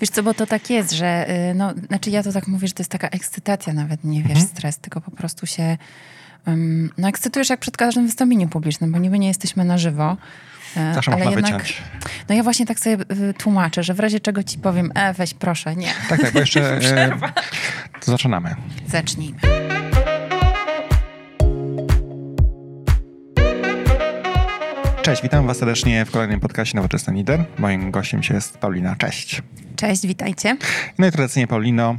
Wiesz co, bo to tak jest, że y, no, znaczy ja to tak mówię, że to jest taka ekscytacja nawet, nie wiesz, mhm. stres, tylko po prostu się um, no ekscytujesz jak przed każdym wystąpieniem publicznym, bo niby nie jesteśmy na żywo. E, Zawsze ale można jednak, wyciąć. No ja właśnie tak sobie y, tłumaczę, że w razie czego ci powiem, e, weź proszę, nie. Tak, tak, bo jeszcze... e, to zaczynamy. Zacznijmy. Cześć, witam Was serdecznie w kolejnym podcaście Nowoczesny Lider. Moim gościem jest Paulina. Cześć. Cześć, witajcie. No i tradycyjnie Paulino,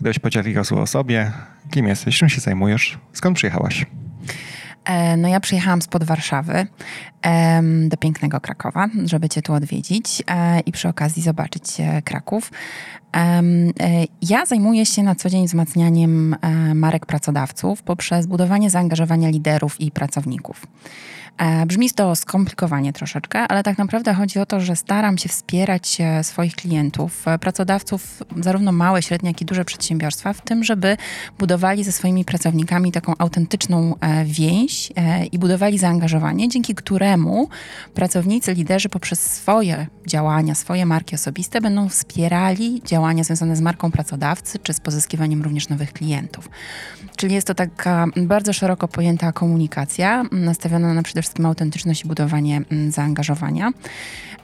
gdybyś podzieliła o sobie, kim jesteś, czym się zajmujesz, skąd przyjechałaś? E, no ja przyjechałam spod Warszawy do pięknego Krakowa, żeby cię tu odwiedzić e, i przy okazji zobaczyć Kraków. E, ja zajmuję się na co dzień wzmacnianiem marek pracodawców poprzez budowanie zaangażowania liderów i pracowników. E, brzmi to skomplikowanie troszeczkę, ale tak naprawdę chodzi o to, że staram się wspierać e, swoich klientów, e, pracodawców, zarówno małe, średnie, jak i duże przedsiębiorstwa, w tym, żeby budowali ze swoimi pracownikami taką autentyczną więź i budowali zaangażowanie, dzięki któremu pracownicy, liderzy poprzez swoje działania, swoje marki osobiste będą wspierali działania związane z marką pracodawcy czy z pozyskiwaniem również nowych klientów. Czyli jest to taka bardzo szeroko pojęta komunikacja, nastawiona na przede wszystkim autentyczność i budowanie mm, zaangażowania.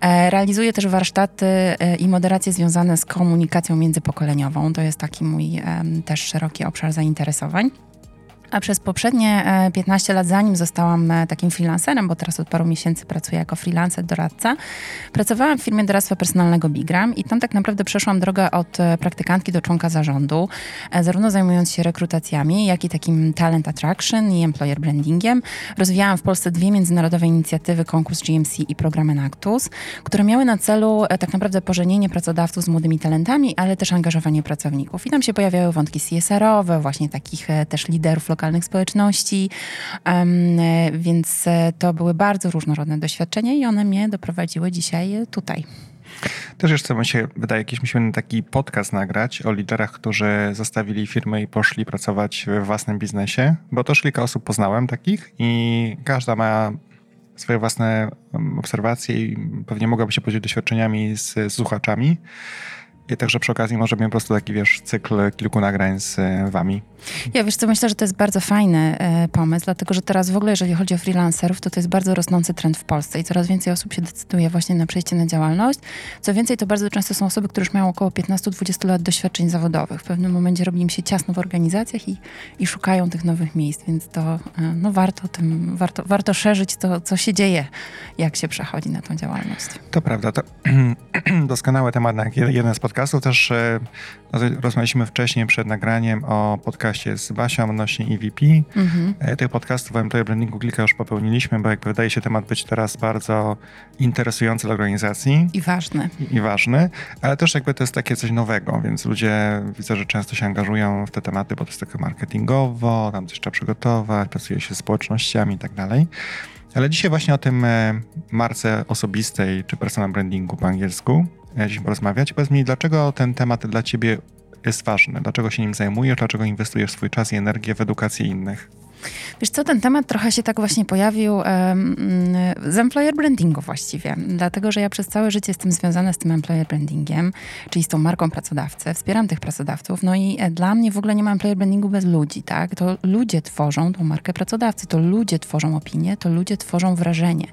E, realizuję też warsztaty e, i moderacje związane z komunikacją międzypokoleniową. To jest taki mój też szeroki obszar zainteresowań. A przez poprzednie 15 e, lat, zanim zostałam e, takim freelancerem, bo teraz od paru miesięcy pracuję jako freelancer, doradca, pracowałam w firmie doradztwa personalnego Bigram i tam tak naprawdę przeszłam drogę od e, praktykantki do członka zarządu, zarówno zajmując się rekrutacjami, jak i takim talent attraction i employer brandingiem. Rozwijałam w Polsce dwie międzynarodowe inicjatywy, konkurs GMC i program Enactus, które miały na celu tak naprawdę pożenienie pracodawców z młodymi talentami, ale też angażowanie pracowników. I tam się pojawiały wątki CSR-owe, właśnie takich też liderów lokalnych, lokalnych społeczności, więc e, to były bardzo różnorodne doświadczenia i one mnie doprowadziły dzisiaj tutaj. Też jeszcze mi się wydaje, jakiś musimy taki podcast nagrać o liderach, którzy zostawili firmę i poszli pracować we własnym biznesie, bo też kilka osób poznałem takich i każda ma swoje własne obserwacje i pewnie mogłaby się podzielić doświadczeniami z, z słuchaczami. I także przy okazji może mieć po prostu taki, wiesz, cykl kilku nagrań z e, wami. Ja wiesz co, myślę, że to jest bardzo fajny e, pomysł, dlatego że teraz w ogóle, jeżeli chodzi o freelancerów, to to jest bardzo rosnący trend w Polsce i coraz więcej osób się decyduje właśnie na przejście na działalność. Co więcej, to bardzo często są osoby, które już mają około 15-20 lat doświadczeń zawodowych. W pewnym momencie robi im się ciasno w organizacjach i, i szukają tych nowych miejsc, więc to e, no, warto, tym, warto, warto szerzyć to, co się dzieje, jak się przechodzi na tą działalność. To prawda. To doskonały temat na jeden z podcastów. Też e, rozmawialiśmy wcześniej przed nagraniem o podcaście z Basią odnośnie EVP. Mhm. E, tych podcastów o employer brandingu kilka już popełniliśmy, bo jakby wydaje się temat być teraz bardzo interesujący dla organizacji. I ważny. I, i ważny, ale też jakby to jest takie coś nowego, więc ludzie widzę, że często się angażują w te tematy, bo to jest takie marketingowo, tam coś trzeba przygotować, pracuje się z społecznościami i tak dalej. Ale dzisiaj właśnie o tym e, marce osobistej, czy personal brandingu po angielsku, dziś porozmawiać. Powiedz mi, dlaczego ten temat dla ciebie jest ważny? Dlaczego się nim zajmujesz? Dlaczego inwestujesz swój czas i energię w edukację innych? Wiesz co, ten temat trochę się tak właśnie pojawił um, z employer brandingu właściwie, dlatego że ja przez całe życie jestem związana z tym employer brandingiem, czyli z tą marką pracodawcy, wspieram tych pracodawców, no i e, dla mnie w ogóle nie ma employer brandingu bez ludzi, tak? To ludzie tworzą tą markę pracodawcy, to ludzie tworzą opinię, to ludzie tworzą wrażenie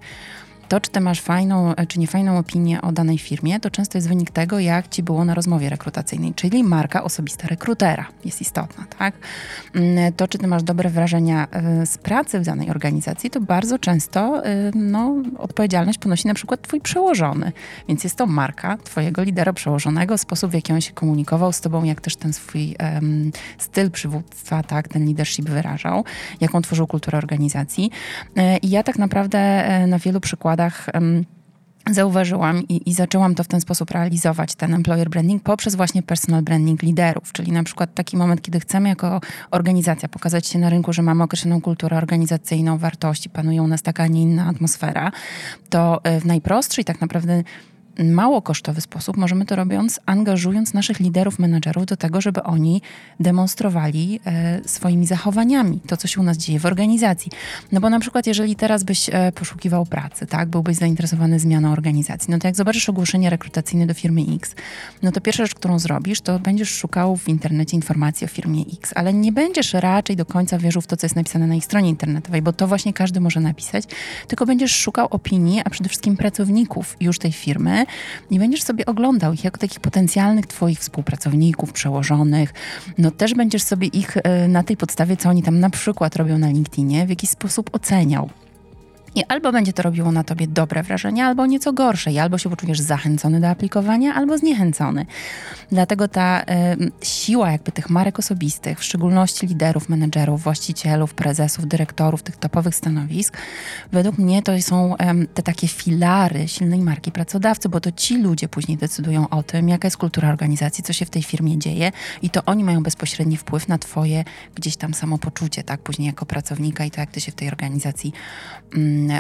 to, czy ty masz fajną, e, czy niefajną opinię o danej firmie, to często jest wynik tego, jak ci było na rozmowie rekrutacyjnej, czyli marka osobista rekrutera jest istotna, tak? Mm, to, czy ty masz dobre wrażenia e, z pracy w danej organizacji, to bardzo często e, no, odpowiedzialność ponosi na przykład twój przełożony, więc jest to marka twojego lidera przełożonego, sposób w jaki on się komunikował z tobą, jak też ten swój um, styl przywództwa, tak, ten leadership wyrażał, jaką tworzył kulturę organizacji. I ja tak naprawdę na wielu przykładach zauważyłam i, i, zaczęłam to w ten sposób realizować, ten employer branding, poprzez właśnie personal branding liderów, czyli na przykład taki moment, kiedy chcemy jako organizacja pokazać się na rynku, że mamy określoną kulturę organizacyjną, wartości, panują nas taka, a nie inna atmosfera, to e, w najprostszy i tak naprawdę mało kosztowy sposób możemy to robiąc, angażując naszych liderów, menadżerów do tego, żeby oni demonstrowali e, swoimi zachowaniami to, co się u nas dzieje w organizacji. No bo na przykład, jeżeli teraz byś e, poszukiwał pracy, tak, byłbyś zainteresowany zmianą organizacji, no to jak zobaczysz ogłoszenie rekrutacyjne do firmy X, no to pierwsza rzecz, którą zrobisz, to będziesz szukał w internecie informacji o firmie X, ale nie będziesz raczej do końca wierzył w to, co jest napisane na ich stronie internetowej, bo to właśnie każdy może napisać, tylko będziesz szukał opinii, a przede wszystkim pracowników już tej firmy i będziesz sobie oglądał ich jako takich potencjalnych twoich współpracowników, przełożonych. No też będziesz sobie ich e, na tej podstawie, co oni tam na przykład robią na LinkedInie, w jakiś sposób oceniał. I albo będzie to robiło na tobie dobre wrażenie, albo nieco gorsze. I albo się poczujesz zachęcony do aplikowania, albo zniechęcony. Dlatego ta y, siła jakby tych marek osobistych, w szczególności liderów, menedżerów, właścicielów, prezesów, dyrektorów tych topowych stanowisk, według mnie to są y, te takie filary silnej marki pracodawcy, bo to ci ludzie później decydują o tym, jaka jest kultura organizacji, co się w tej firmie dzieje i to oni mają bezpośredni wpływ na twoje gdzieś tam samopoczucie, tak, później jako pracownika i to, jak ty się w tej organizacji y,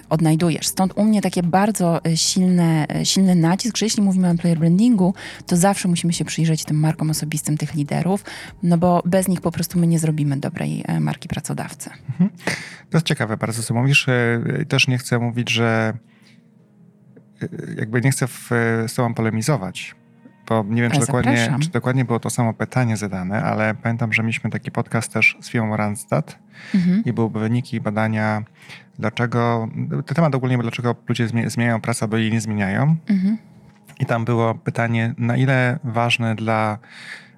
odnajdujesz. Stąd u mnie takie bardzo e, silne, e, silny nacisk, że jeśli mówimy o employer brandingu, to zawsze musimy się przyjrzeć tym markom osobistym tych liderów, no bo bez nich po prostu my nie zrobimy dobrej marki pracodawcy. Mhm. To jest ciekawe bardzo, co mówisz. Też nie chcę mówić, że jakby nie chcę z tobą polemizować, bo nie wiem, czy dokładnie, czy dokładnie było to samo pytanie zadane, ale pamiętam, że mieliśmy taki podcast też z firmą Randstad mhm. i były wyniki badania, dlaczego, ten temat ogólnie, dlaczego ludzie zmieniają pracę, albo jej nie zmieniają. Mhm. I tam było pytanie, na ile ważne dla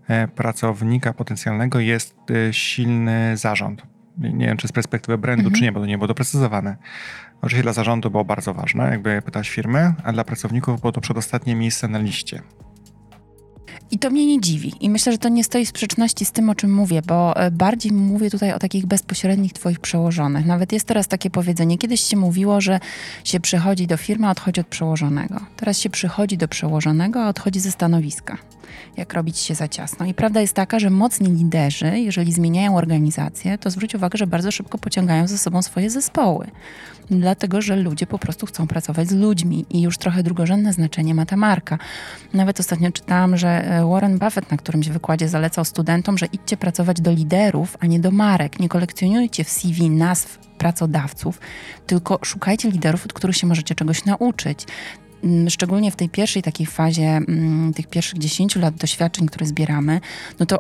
e, pracownika potencjalnego jest e, silny zarząd. Nie wiem, czy z perspektywy brandu, mhm. czy nie, bo to nie było doprecyzowane. Oczywiście dla zarządu było bardzo ważne, jakby pytać firmy, a dla pracowników było to przedostatnie miejsce na liście. I to mnie nie dziwi. I myślę, że to nie stoi w sprzeczności z tym, o czym mówię, bo e, bardziej mówię tutaj o takich bezpośrednich twoich przełożonych. Nawet jest teraz takie powiedzenie. Kiedyś się mówiło, że się przychodzi do firmy, a odchodzi od przełożonego. Teraz się przychodzi do przełożonego, a odchodzi ze stanowiska. Jak robić się za ciasno. I prawda jest taka, że mocni liderzy, jeżeli zmieniają organizację, to zwróć uwagę, że bardzo szybko pociągają ze sobą swoje zespoły dlatego że ludzie po prostu chcą pracować z ludźmi i już trochę drugorzędne znaczenie ma ta marka. Nawet ostatnio czytałam, że e, Warren Buffett na którymś wykładzie zalecał studentom, że idźcie pracować do liderów, a nie do marek. Nie kolekcjonujcie w CV nazw pracodawców, tylko szukajcie liderów, od których się możecie czegoś nauczyć szczególnie w tej pierwszej takiej fazie, mm, tych pierwszych 10 lat doświadczeń, które zbieramy, no to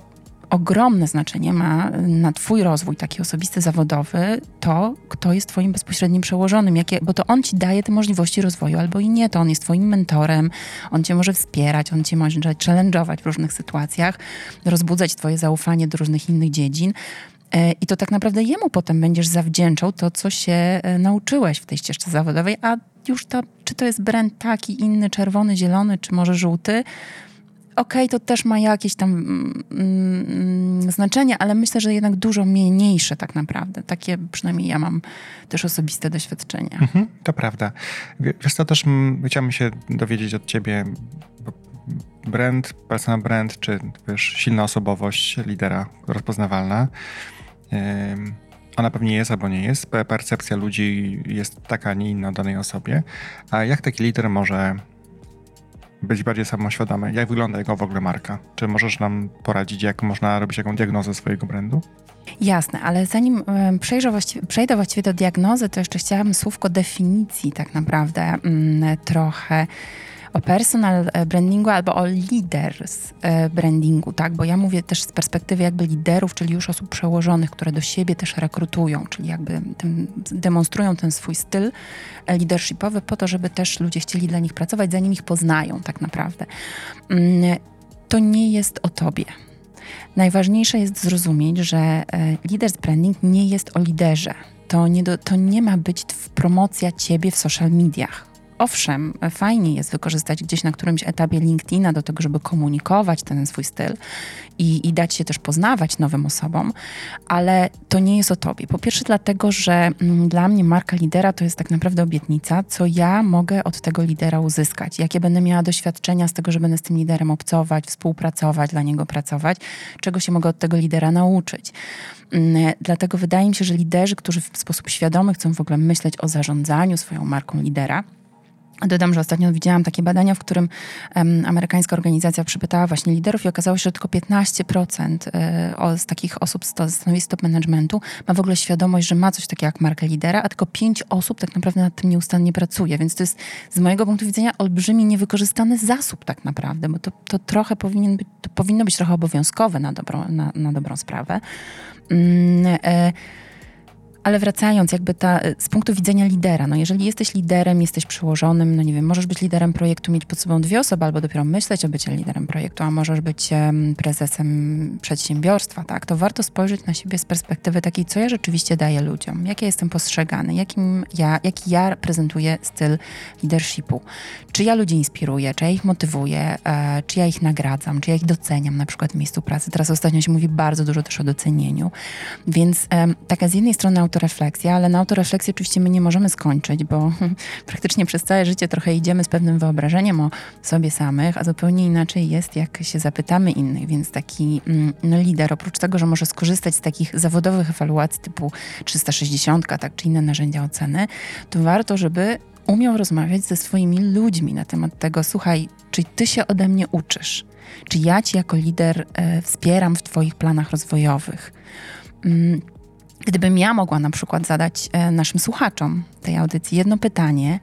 ogromne znaczenie ma na Twój rozwój taki osobisty, zawodowy, to, kto jest Twoim bezpośrednim przełożonym, jakie, bo to on Ci daje te możliwości rozwoju albo i nie. To on jest Twoim mentorem, on Cię może wspierać, on Cię może challenge'ować w różnych sytuacjach, rozbudzać Twoje zaufanie do różnych innych dziedzin. E, I to tak naprawdę jemu potem będziesz zawdzięczał to, co się e, nauczyłeś w tej ścieżce zawodowej, a już to, czy to jest brand taki, inny, czerwony, zielony, czy może żółty, okej, okay, to też ma jakieś tam mm, mm, znaczenie, ale myślę, że jednak dużo mniejsze tak naprawdę. Takie przynajmniej ja mam też osobiste doświadczenia. Mhm, to prawda. Wiesz co, też chciałbym się dowiedzieć od ciebie, brand, personal brand, czy wiesz, silna osobowość lidera rozpoznawalna, ona pewnie jest albo nie jest. Percepcja ludzi jest taka, a nie inna danej osobie. A jak taki lider może być bardziej samoświadomy. Jak wygląda jego w ogóle marka? Czy możesz nam poradzić, jak można robić jaką diagnozę swojego brandu? Jasne, ale zanim właściwie, przejdę właściwie do diagnozy, to jeszcze chciałabym słówko definicji tak naprawdę mm, trochę o personal e, brandingu albo o leaders e, brandingu, tak? Bo ja mówię też z perspektywy jakby liderów, czyli już osób przełożonych, które do siebie też rekrutują, czyli jakby demonstrują ten swój styl e, leadershipowy po to, żeby też ludzie chcieli dla nich pracować, zanim ich poznają tak naprawdę. Mm, to nie jest o tobie. Najważniejsze jest zrozumieć, że leaders branding nie jest o liderze. To nie, do, to nie ma być promocja ciebie w social mediach owszem, fajnie jest wykorzystać gdzieś na którymś etapie LinkedIna do tego, żeby komunikować ten swój styl i, i dać się też poznawać nowym osobom, ale to nie jest o tobie. Po pierwsze, dlatego, że mm, dla mnie marka lidera to jest tak naprawdę obietnica, co ja mogę od tego lidera uzyskać, jakie będę miała doświadczenia z tego, że będę z tym liderem obcować, współpracować, dla niego pracować, czego się mogę od tego lidera nauczyć. Mm, dlatego wydaje mi się, że liderzy, którzy w sposób świadomy chcą w ogóle myśleć o zarządzaniu swoją marką lidera, Dodam, że ostatnio widziałam takie badania, w którym um, amerykańska organizacja przypytała właśnie liderów i okazało się, że tylko 15% y, z takich osób z stanowisk top managementu ma w ogóle świadomość, że ma coś takiego jak markę lidera, a tylko 5 osób tak naprawdę nad tym nieustannie pracuje. Więc to jest z mojego punktu widzenia olbrzymi niewykorzystany zasób tak naprawdę, bo to, to trochę powinien być, to powinno być trochę obowiązkowe na dobrą, na, na dobrą sprawę. Mm, y, ale wracając, jakby ta, z punktu widzenia lidera, no jeżeli jesteś liderem, jesteś przełożonym, no nie wiem, możesz być liderem projektu, mieć pod sobą dwie osoby, albo dopiero myśleć o byciu liderem projektu, a możesz być um, prezesem przedsiębiorstwa, tak, to warto spojrzeć na siebie z perspektywy takiej, co ja rzeczywiście daję ludziom, jak ja jestem postrzegany, jakim ja, jaki ja prezentuję styl leadershipu. Czy ja ludzi inspiruję, czy ja ich motywuję, e, czy ja ich nagradzam, czy ja ich doceniam na przykład w miejscu pracy. Teraz ostatnio się mówi bardzo dużo też o docenieniu, więc e, taka z jednej strony autorefleksja, ale na autorefleksję oczywiście my nie możemy skończyć, bo praktycznie przez całe życie trochę idziemy z pewnym wyobrażeniem o sobie samych, a zupełnie inaczej jest, jak się zapytamy innych. Więc taki mm, lider, oprócz tego, że może skorzystać z takich zawodowych ewaluacji typu 360, tak, czy inne narzędzia oceny, to warto, żeby umiał rozmawiać ze swoimi ludźmi na temat tego, słuchaj, czy ty się ode mnie uczysz? Czy ja ci jako lider e, wspieram w twoich planach rozwojowych? Mm, Gdybym ja mogła na przykład zadać e, naszym słuchaczom tej audycji jedno pytanie,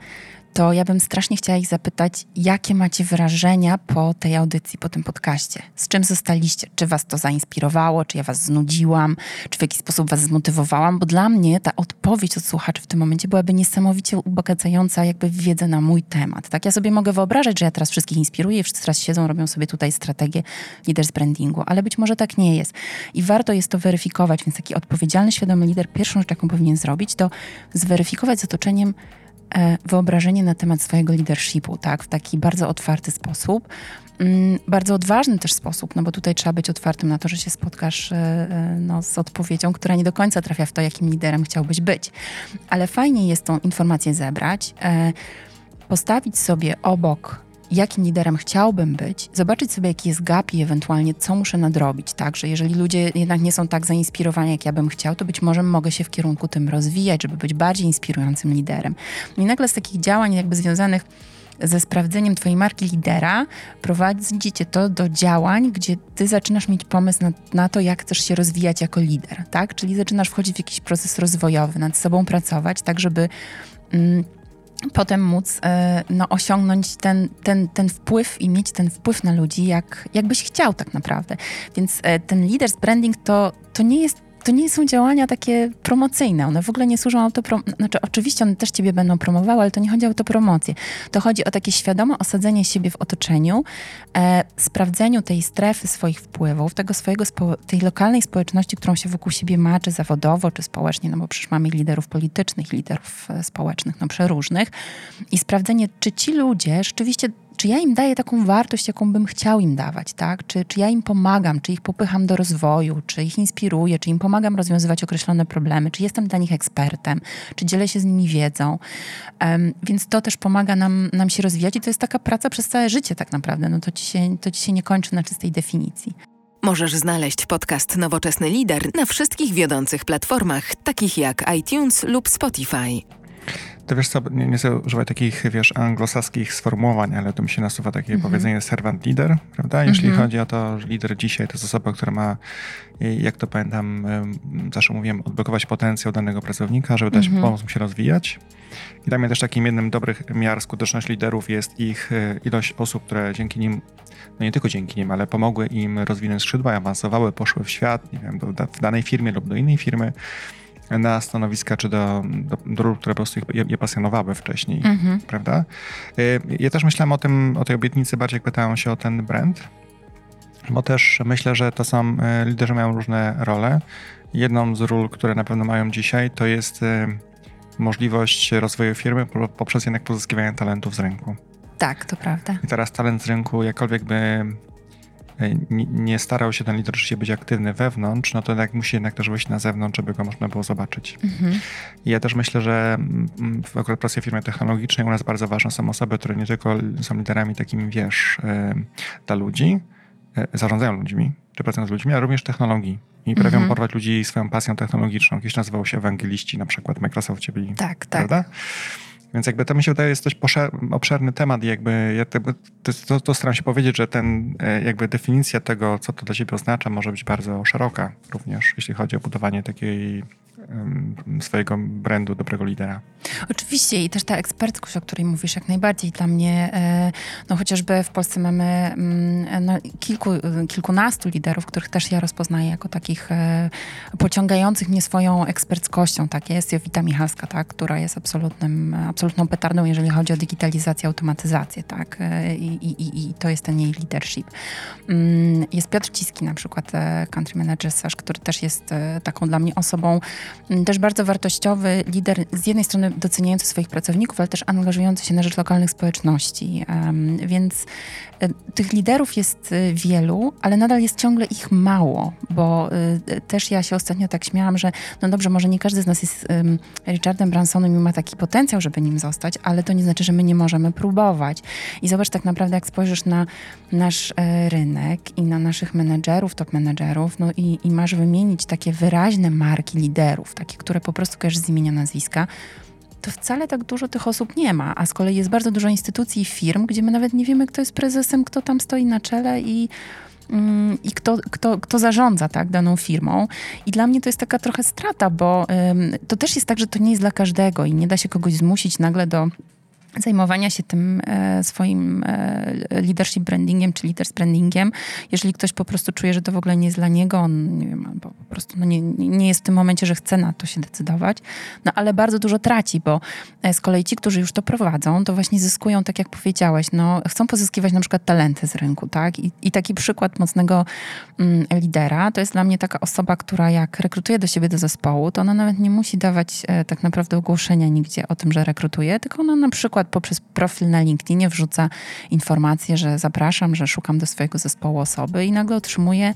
to ja bym strasznie chciała ich zapytać, jakie macie wrażenia po tej audycji, po tym podcaście? Z czym zostaliście? Czy was to zainspirowało? Czy ja was znudziłam? Czy w jakiś sposób was zmotywowałam? Bo dla mnie ta odpowiedź od słuchaczy w tym momencie byłaby niesamowicie ubogacająca jakby wiedzę na mój temat. Tak, ja sobie mogę wyobrażać, że ja teraz wszystkich inspiruję i wszyscy teraz siedzą, robią sobie tutaj strategię leaders brandingu, ale być może tak nie jest. I warto jest to weryfikować, więc taki odpowiedzialny, świadomy lider, pierwszą rzecz, jaką powinien zrobić, to zweryfikować z otoczeniem, wyobrażenie na temat swojego leadershipu, tak, w taki bardzo otwarty sposób. Mm, bardzo odważny też sposób, no bo tutaj trzeba być otwartym na to, że się spotkasz e, e, no, z odpowiedzią, która nie do końca trafia w to, jakim liderem chciałbyś być. Ale fajnie jest tą informację zebrać, postawić sobie obok jakim liderem chciałbym być, zobaczyć sobie, jaki jest gap i ewentualnie co muszę nadrobić, tak, że jeżeli ludzie jednak nie są tak zainspirowani, jak ja bym chciał, to być może mogę się w kierunku tym rozwijać, żeby być bardziej inspirującym liderem. I nagle z takich działań jakby związanych ze sprawdzeniem Twojej marki lidera prowadzicie to do działań, gdzie Ty zaczynasz mieć pomysł na, na, to, jak chcesz się rozwijać jako lider, tak? Czyli zaczynasz wchodzić w jakiś proces rozwojowy, nad sobą pracować, tak żeby... Mm, potem móc e, no, osiągnąć ten, ten, ten wpływ i mieć ten wpływ na ludzi, jak, jakbyś chciał tak naprawdę. Więc e, ten leaders branding to, to nie jest to nie są działania takie promocyjne. One w ogóle nie służą autopromocji. Znaczy, oczywiście one też ciebie będą promowały, ale to nie chodzi o autopromocję. To chodzi o takie świadome osadzenie siebie w otoczeniu, e, sprawdzeniu tej strefy swoich wpływów, tego swojego, tej lokalnej społeczności, którą się wokół siebie ma, czy zawodowo, czy społecznie, no bo przecież mamy liderów politycznych, liderów e, społecznych, no przeróżnych. I sprawdzenie, czy ci ludzie rzeczywiście czy ja im daję taką wartość, jaką bym chciał im dawać, tak? Czy, czy ja im pomagam, czy ich popycham do rozwoju, czy ich inspiruję, czy im pomagam rozwiązywać określone problemy, czy jestem dla nich ekspertem, czy dzielę się z nimi wiedzą. Um, więc to też pomaga nam, nam się rozwijać i to jest taka praca przez całe życie tak naprawdę. No to ci się, to ci się nie kończy na czystej definicji. Możesz znaleźć podcast Nowoczesny Lider na wszystkich wiodących platformach, takich jak iTunes lub Spotify. To wiesz co, nie, nie chcę używać takich, wiesz, anglosaskich sformułowań, ale to mi się nasuwa takie mm -hmm. powiedzenie servant leader, prawda? Jeśli mm -hmm. chodzi o to, że lider dzisiaj to jest osoba, która ma, jak to pamiętam, zawsze mówiłem, odblokować potencjał danego pracownika, żeby dać mm -hmm. pomóc mu się rozwijać. I dla mnie też takim jednym dobrych miar skuteczności liderów jest ich e, ilość osób, które dzięki nim no nie tylko dzięki nim, ale pomogły im rozwinąć skrzydła, awansowały, poszły w świat, nie wiem, do, w danej firmie lub do innej firmy na stanowiska czy do, do, do ról, które po prostu je, je pasjonowały wcześniej, mhm. prawda? Y, ja też myślałem o tym, o tej obietnicy, bardziej jak pytałem się o ten brand, bo też myślę, że to są, y, liderzy mają różne role. Jedną z ról, które na pewno mają dzisiaj, to jest y, możliwość rozwoju firmy poprzez jednak pozyskiwanie talentów z rynku. Tak, to prawda. I teraz talent z rynku, jakkolwiek by nie starał się ten lider rzeczywiście być aktywny wewnątrz, no to jednak musi jednak też wyjść na zewnątrz, żeby go można było zobaczyć. Mhm. Ja też myślę, że mm, w akurat pracy w firmie technologicznej u nas bardzo ważne są osoby, które nie tylko są liderami takimi, wiesz, e, dla ludzi, e, zarządzają ludźmi, czy pracują z ludźmi, ale również technologii. I prawią mhm. porwać ludzi swoją pasją technologiczną. Kiedyś nazywał się ewangeliści, na przykład w Microsoftie byli. Tak, tak. Prawda? Więc jakby to mi się wydaje jest dość obszerny temat i jakby ja to, to, staram się powiedzieć, że ten e, jakby definicja tego, co to dla ciebie oznacza, może być bardzo szeroka również, jeśli chodzi o budowanie takiej swojego brandu dobrego lidera. Oczywiście i też ta ekspertkość, o której mówisz, jak najbardziej dla mnie, e, no chociażby w Polsce mamy mm, no, kilku, kilkunastu liderów, których też ja rozpoznaję jako takich e, pociągających mnie swoją eksperckością. Tak jest Jowita Michalska, tak, która jest absolutnym, absolutną petardą, jeżeli chodzi o digitalizację, automatyzację. Tak, e, i, i, i to jest ten jej leadership. Mm, jest Piotr Ciski na przykład, country manager który też jest taką dla mnie osobą, też bardzo wartościowy lider, z jednej strony doceniający swoich pracowników, ale też angażujący się na rzecz lokalnych społeczności. Więc e, tych liderów jest e, wielu, ale nadal jest ciągle ich mało, bo e, też ja się ostatnio tak śmiałam, że no dobrze, może nie każdy z nas jest Richardem Bransonem i ma taki potencjał, żeby nim zostać, ale to nie znaczy, że my nie możemy próbować. I zobacz tak naprawdę, jak spojrzysz na nasz rynek i na naszych menedżerów, top menedżerów, no i, i masz wymienić takie wyraźne marki liderów, osób, takie, które po prostu kojarzysz z imienia, nazwiska, to wcale tak dużo tych osób nie ma. A z kolei jest bardzo dużo instytucji i firm, gdzie my nawet nie wiemy, kto jest prezesem, kto tam stoi na czele i, mm, i kto, kto, kto zarządza tak, daną firmą. I dla mnie to jest taka trochę strata, bo ym, to też jest tak, że to nie jest dla każdego i nie da się kogoś zmusić nagle do zajmowania się tym e, swoim e, leadership brandingiem czy leaders brandingiem, jeżeli ktoś po prostu czuje, że to w ogóle nie jest dla niego, on nie wiem, albo po prostu no nie, nie jest w tym momencie, że chce na to się decydować, no ale bardzo dużo traci, bo e, z kolei ci, którzy już to prowadzą, to właśnie zyskują, tak jak powiedziałeś, no chcą pozyskiwać na przykład talenty z rynku, tak? I, i taki przykład mocnego mm, lidera to jest dla mnie taka osoba, która jak rekrutuje do siebie do zespołu, to ona nawet nie musi dawać e, tak naprawdę ogłoszenia nigdzie o tym, że rekrutuje, tylko ona na przykład poprzez profil na LinkedInie wrzuca informację, że zapraszam, że szukam do swojego zespołu osoby i nagle otrzymuje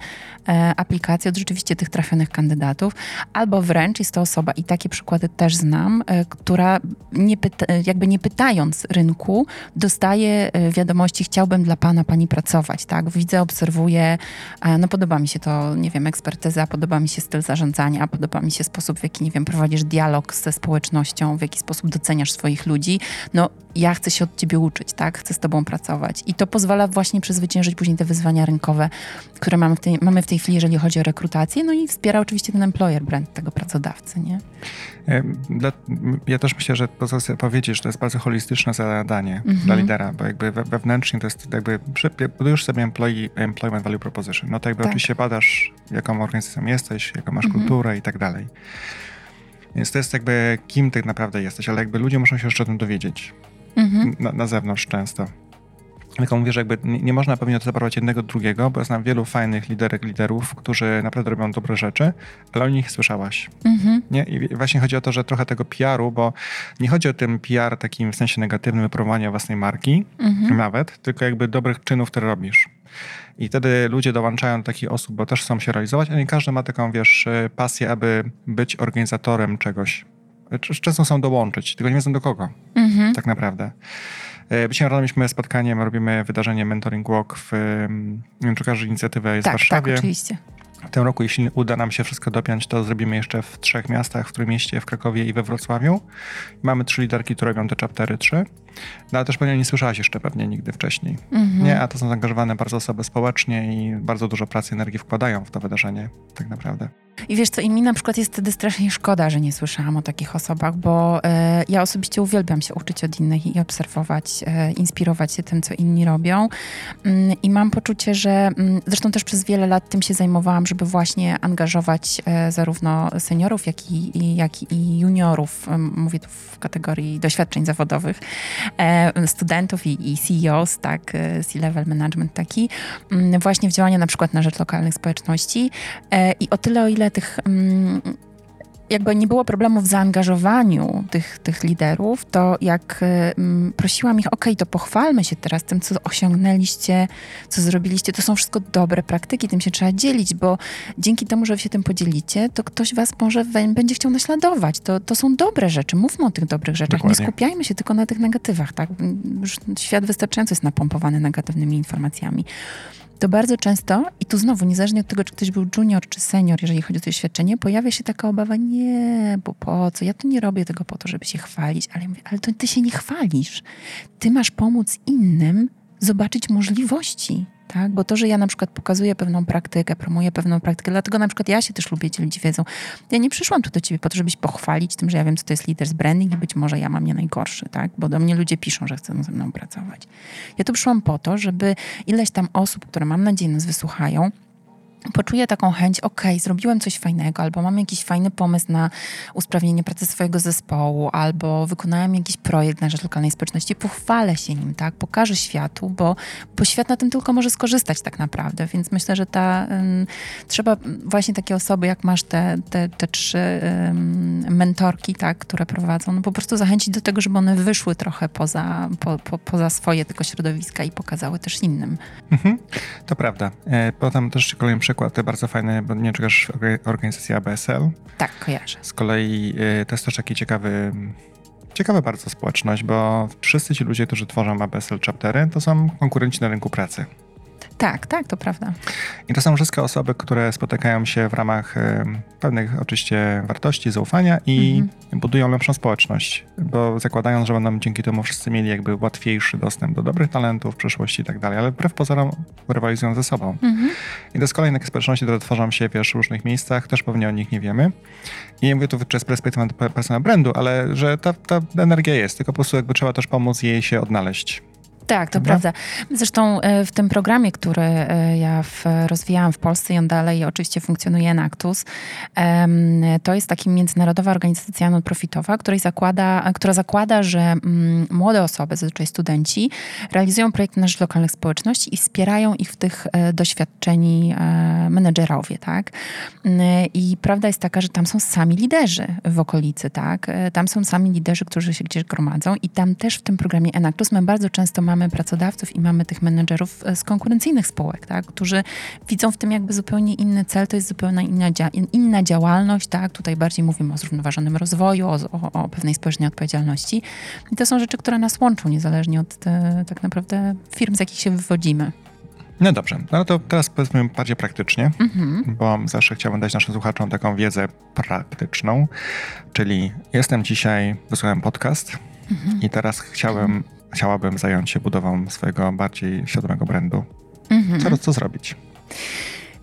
e, aplikację od rzeczywiście tych trafionych kandydatów, albo wręcz jest to osoba, i takie przykłady też znam, e, która nie pyta, jakby nie pytając rynku, dostaje e, wiadomości, chciałbym dla pana, pani pracować, tak? Widzę, obserwuję, e, no podoba mi się to, nie wiem, ekspertyza, podoba mi się styl zarządzania, podoba mi się sposób, w jaki, nie wiem, prowadzisz dialog ze społecznością, w jaki sposób doceniasz swoich ludzi. No ja chcę się od ciebie uczyć, tak? Chcę z tobą pracować. I to pozwala właśnie przezwyciężyć później te wyzwania rynkowe, które mamy w tej, mamy w tej chwili, jeżeli chodzi o rekrutację, no i wspiera oczywiście ten employer brand tego pracodawcy, nie? Ja też myślę, że to, co to jest bardzo holistyczne zadanie mhm. dla lidera, bo jakby wewnętrznie to jest jakby, budujesz sobie employee, employment value proposition. No to jakby tak. oczywiście badasz, jaką organizacją jesteś, jaką masz mhm. kulturę i tak dalej. Więc to jest jakby kim tak naprawdę jesteś, ale jakby ludzie muszą się jeszcze o tym dowiedzieć mhm. na, na zewnątrz często. Tylko mówię, że jakby nie, nie można pewnie odseparować jednego drugiego, bo znam wielu fajnych liderek, liderów, którzy naprawdę robią dobre rzeczy, ale o nich słyszałaś. Mhm. Nie? I właśnie chodzi o to, że trochę tego PR-u, bo nie chodzi o ten PR takim w sensie negatywnym, wypromowania własnej marki mhm. nawet, tylko jakby dobrych czynów, które robisz. I wtedy ludzie dołączają do takich osób, bo też chcą się realizować, a nie każdy ma taką, wiesz, pasję, aby być organizatorem czegoś. Często są dołączyć, tylko nie wiedzą do kogo, mhm. tak naprawdę. E, dzisiaj rano mieliśmy spotkanie, robimy wydarzenie Mentoring Walk w, nie wiem, czy każdy inicjatywę jest tak, w Warszawie. Tak, oczywiście. W tym roku, jeśli uda nam się wszystko dopiąć, to zrobimy jeszcze w trzech miastach, w Trójmieście, w Krakowie i we Wrocławiu. Mamy trzy liderki, które robią te chaptery trzy. No ale też pewnie nie słyszałaś jeszcze pewnie nigdy wcześniej. Mm-hmm. Nie, a to są zaangażowane bardzo osoby społecznie i bardzo dużo pracy i energii wkładają w to wydarzenie, tak naprawdę. I wiesz co, i mi na przykład jest wtedy strasznie szkoda, że nie słyszałam o takich osobach, bo e, ja osobiście uwielbiam się uczyć od innych i obserwować, e, inspirować się tym, co inni robią. Mm, I mam poczucie, że mm, zresztą też przez wiele lat tym się zajmowałam, żeby właśnie angażować e, zarówno seniorów, jak i, jak i juniorów, mówię tu w kategorii doświadczeń zawodowych, studentów i, i CEOs, tak, C-level management taki, mm, właśnie w działania na przykład na rzecz lokalnych społeczności. I o tyle, o ile tych mm, jakby nie było problemu w zaangażowaniu tych, tych liderów, to jak um, prosiłam ich, ok, to pochwalmy się teraz tym, co osiągnęliście, co zrobiliście, to są wszystko dobre praktyki, tym się trzeba dzielić, bo dzięki temu, że się tym podzielicie, to ktoś was może będzie chciał naśladować. To, to są dobre rzeczy, mówmy o tych dobrych rzeczach, Dokładnie. nie skupiajmy się tylko na tych negatywach, tak? Już świat wystarczająco jest napompowany negatywnymi informacjami. To bardzo często, i tu znowu, niezależnie od tego, czy ktoś był junior czy senior, jeżeli chodzi o to doświadczenie, pojawia się taka obawa, nie, bo po co? Ja tu nie robię tego po to, żeby się chwalić, ale mówię, ale to ty się nie chwalisz. Ty masz pomóc innym zobaczyć możliwości tak? Bo to, że ja na przykład pokazuję pewną praktykę, promuję pewną praktykę, dlatego na przykład ja się też lubię dzielić wiedzą. Ja nie przyszłam tu do ciebie po to, żebyś pochwalić tym, że ja wiem, co to jest leaders branding i być może ja mam nie najgorszy, tak? Bo do mnie ludzie piszą, że chcą ze mną pracować. Ja tu przyszłam po to, żeby ileś tam osób, które mam nadzieję nas wysłuchają, poczuję taką chęć, ok, zrobiłem coś fajnego, albo mam jakiś fajny pomysł na usprawnienie pracy swojego zespołu, albo wykonałem jakiś projekt na rzecz lokalnej społeczności, pochwalę się nim, tak, pokażę światu, bo, bo świat na tym tylko może skorzystać tak naprawdę, więc myślę, że ta, um, trzeba właśnie takie osoby, jak masz te, te, te trzy um, mentorki, tak, które prowadzą, no po prostu zachęcić do tego, żeby one wyszły trochę poza, po, po, poza swoje tylko środowiska i pokazały też innym. Mhm, to prawda. E, potem też kolejny przykład bardzo fajny, bo nie czekasz organizacja ABSL. Tak, kojarzę. Z kolei y, to jest też taki ciekawy, ciekawa bardzo społeczność, bo wszyscy ci ludzie, którzy tworzą ABSL chaptery, to są konkurenci na rynku pracy. Tak, tak, to prawda. I to są wszystkie osoby, które spotykają się w ramach pewnych oczywiście wartości, zaufania i mhm. budują lepszą społeczność, bo zakładają, że będą dzięki temu wszyscy mieli jakby łatwiejszy dostęp do dobrych talentów w przyszłości i tak dalej, ale wbrew pozorom rywalizują ze sobą. Mhm. I to z kolei takie społeczności, które tworzą się wiesz, w różnych miejscach, też pewnie o nich nie wiemy. I nie mówię tu przez perspektywę personal brandu, ale że ta, ta energia jest, tylko po prostu jakby trzeba też pomóc jej się odnaleźć. Tak, to prawda. Zresztą e, w tym programie, który e, ja w, rozwijałam w Polsce i on dalej oczywiście funkcjonuje na Actus, to jest taka międzynarodowa organizacja non-profitowa, która zakłada, która zakłada, że mm, młode osoby, zazwyczaj studenci, realizują projekty na rzecz lokalnych społeczności i wspierają ich w tych e, doświadczeni menedżerowie, tak? I prawda jest taka, że tam są sami liderzy w okolicy, tak? Tam są sami liderzy, którzy się gdzieś gromadzą i tam też w tym programie Enactus my bardzo często mamy mamy pracodawców i mamy tych menedżerów e, z konkurencyjnych spółek, tak, którzy widzą w tym jakby zupełnie inny cel, to jest zupełnie inna, dzia- inna działalność, tak, tutaj bardziej mówimy o zrównoważonym rozwoju, o, o, o pewnej społecznej odpowiedzialności. I to są rzeczy, które nas łączą, niezależnie od te, tak naprawdę firm, z jakich się wywodzimy. No dobrze, no to teraz powiedzmy bardziej praktycznie, mhm. bo zawsze chciałbym dać naszym słuchaczom taką wiedzę praktyczną, czyli jestem dzisiaj, wysłuchałem podcast mhm. i teraz chciałem chciałabym zająć się budową swojego bardziej świadomego brandu. Mhm. Co, co zrobić?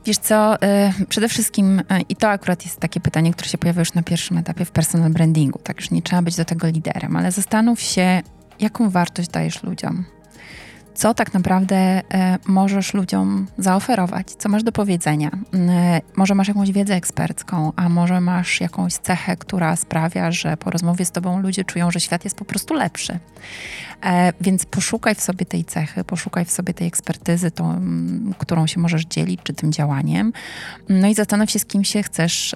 Wiesz co, y, przede wszystkim, y, i to akurat jest takie pytanie, które się pojawia już na pierwszym etapie w personal brandingu, tak już nie trzeba być do tego liderem, ale zastanów się, jaką wartość dajesz ludziom co tak naprawdę e, możesz ludziom zaoferować, co masz do powiedzenia. E, może masz jakąś wiedzę ekspercką, a może masz jakąś cechę, która sprawia, że po rozmowie z tobą ludzie czują, że świat jest po prostu lepszy. E, więc poszukaj w sobie tej cechy, poszukaj w sobie tej ekspertyzy, tą, którą się możesz dzielić, czy tym działaniem. No i zastanów się, z kim się chcesz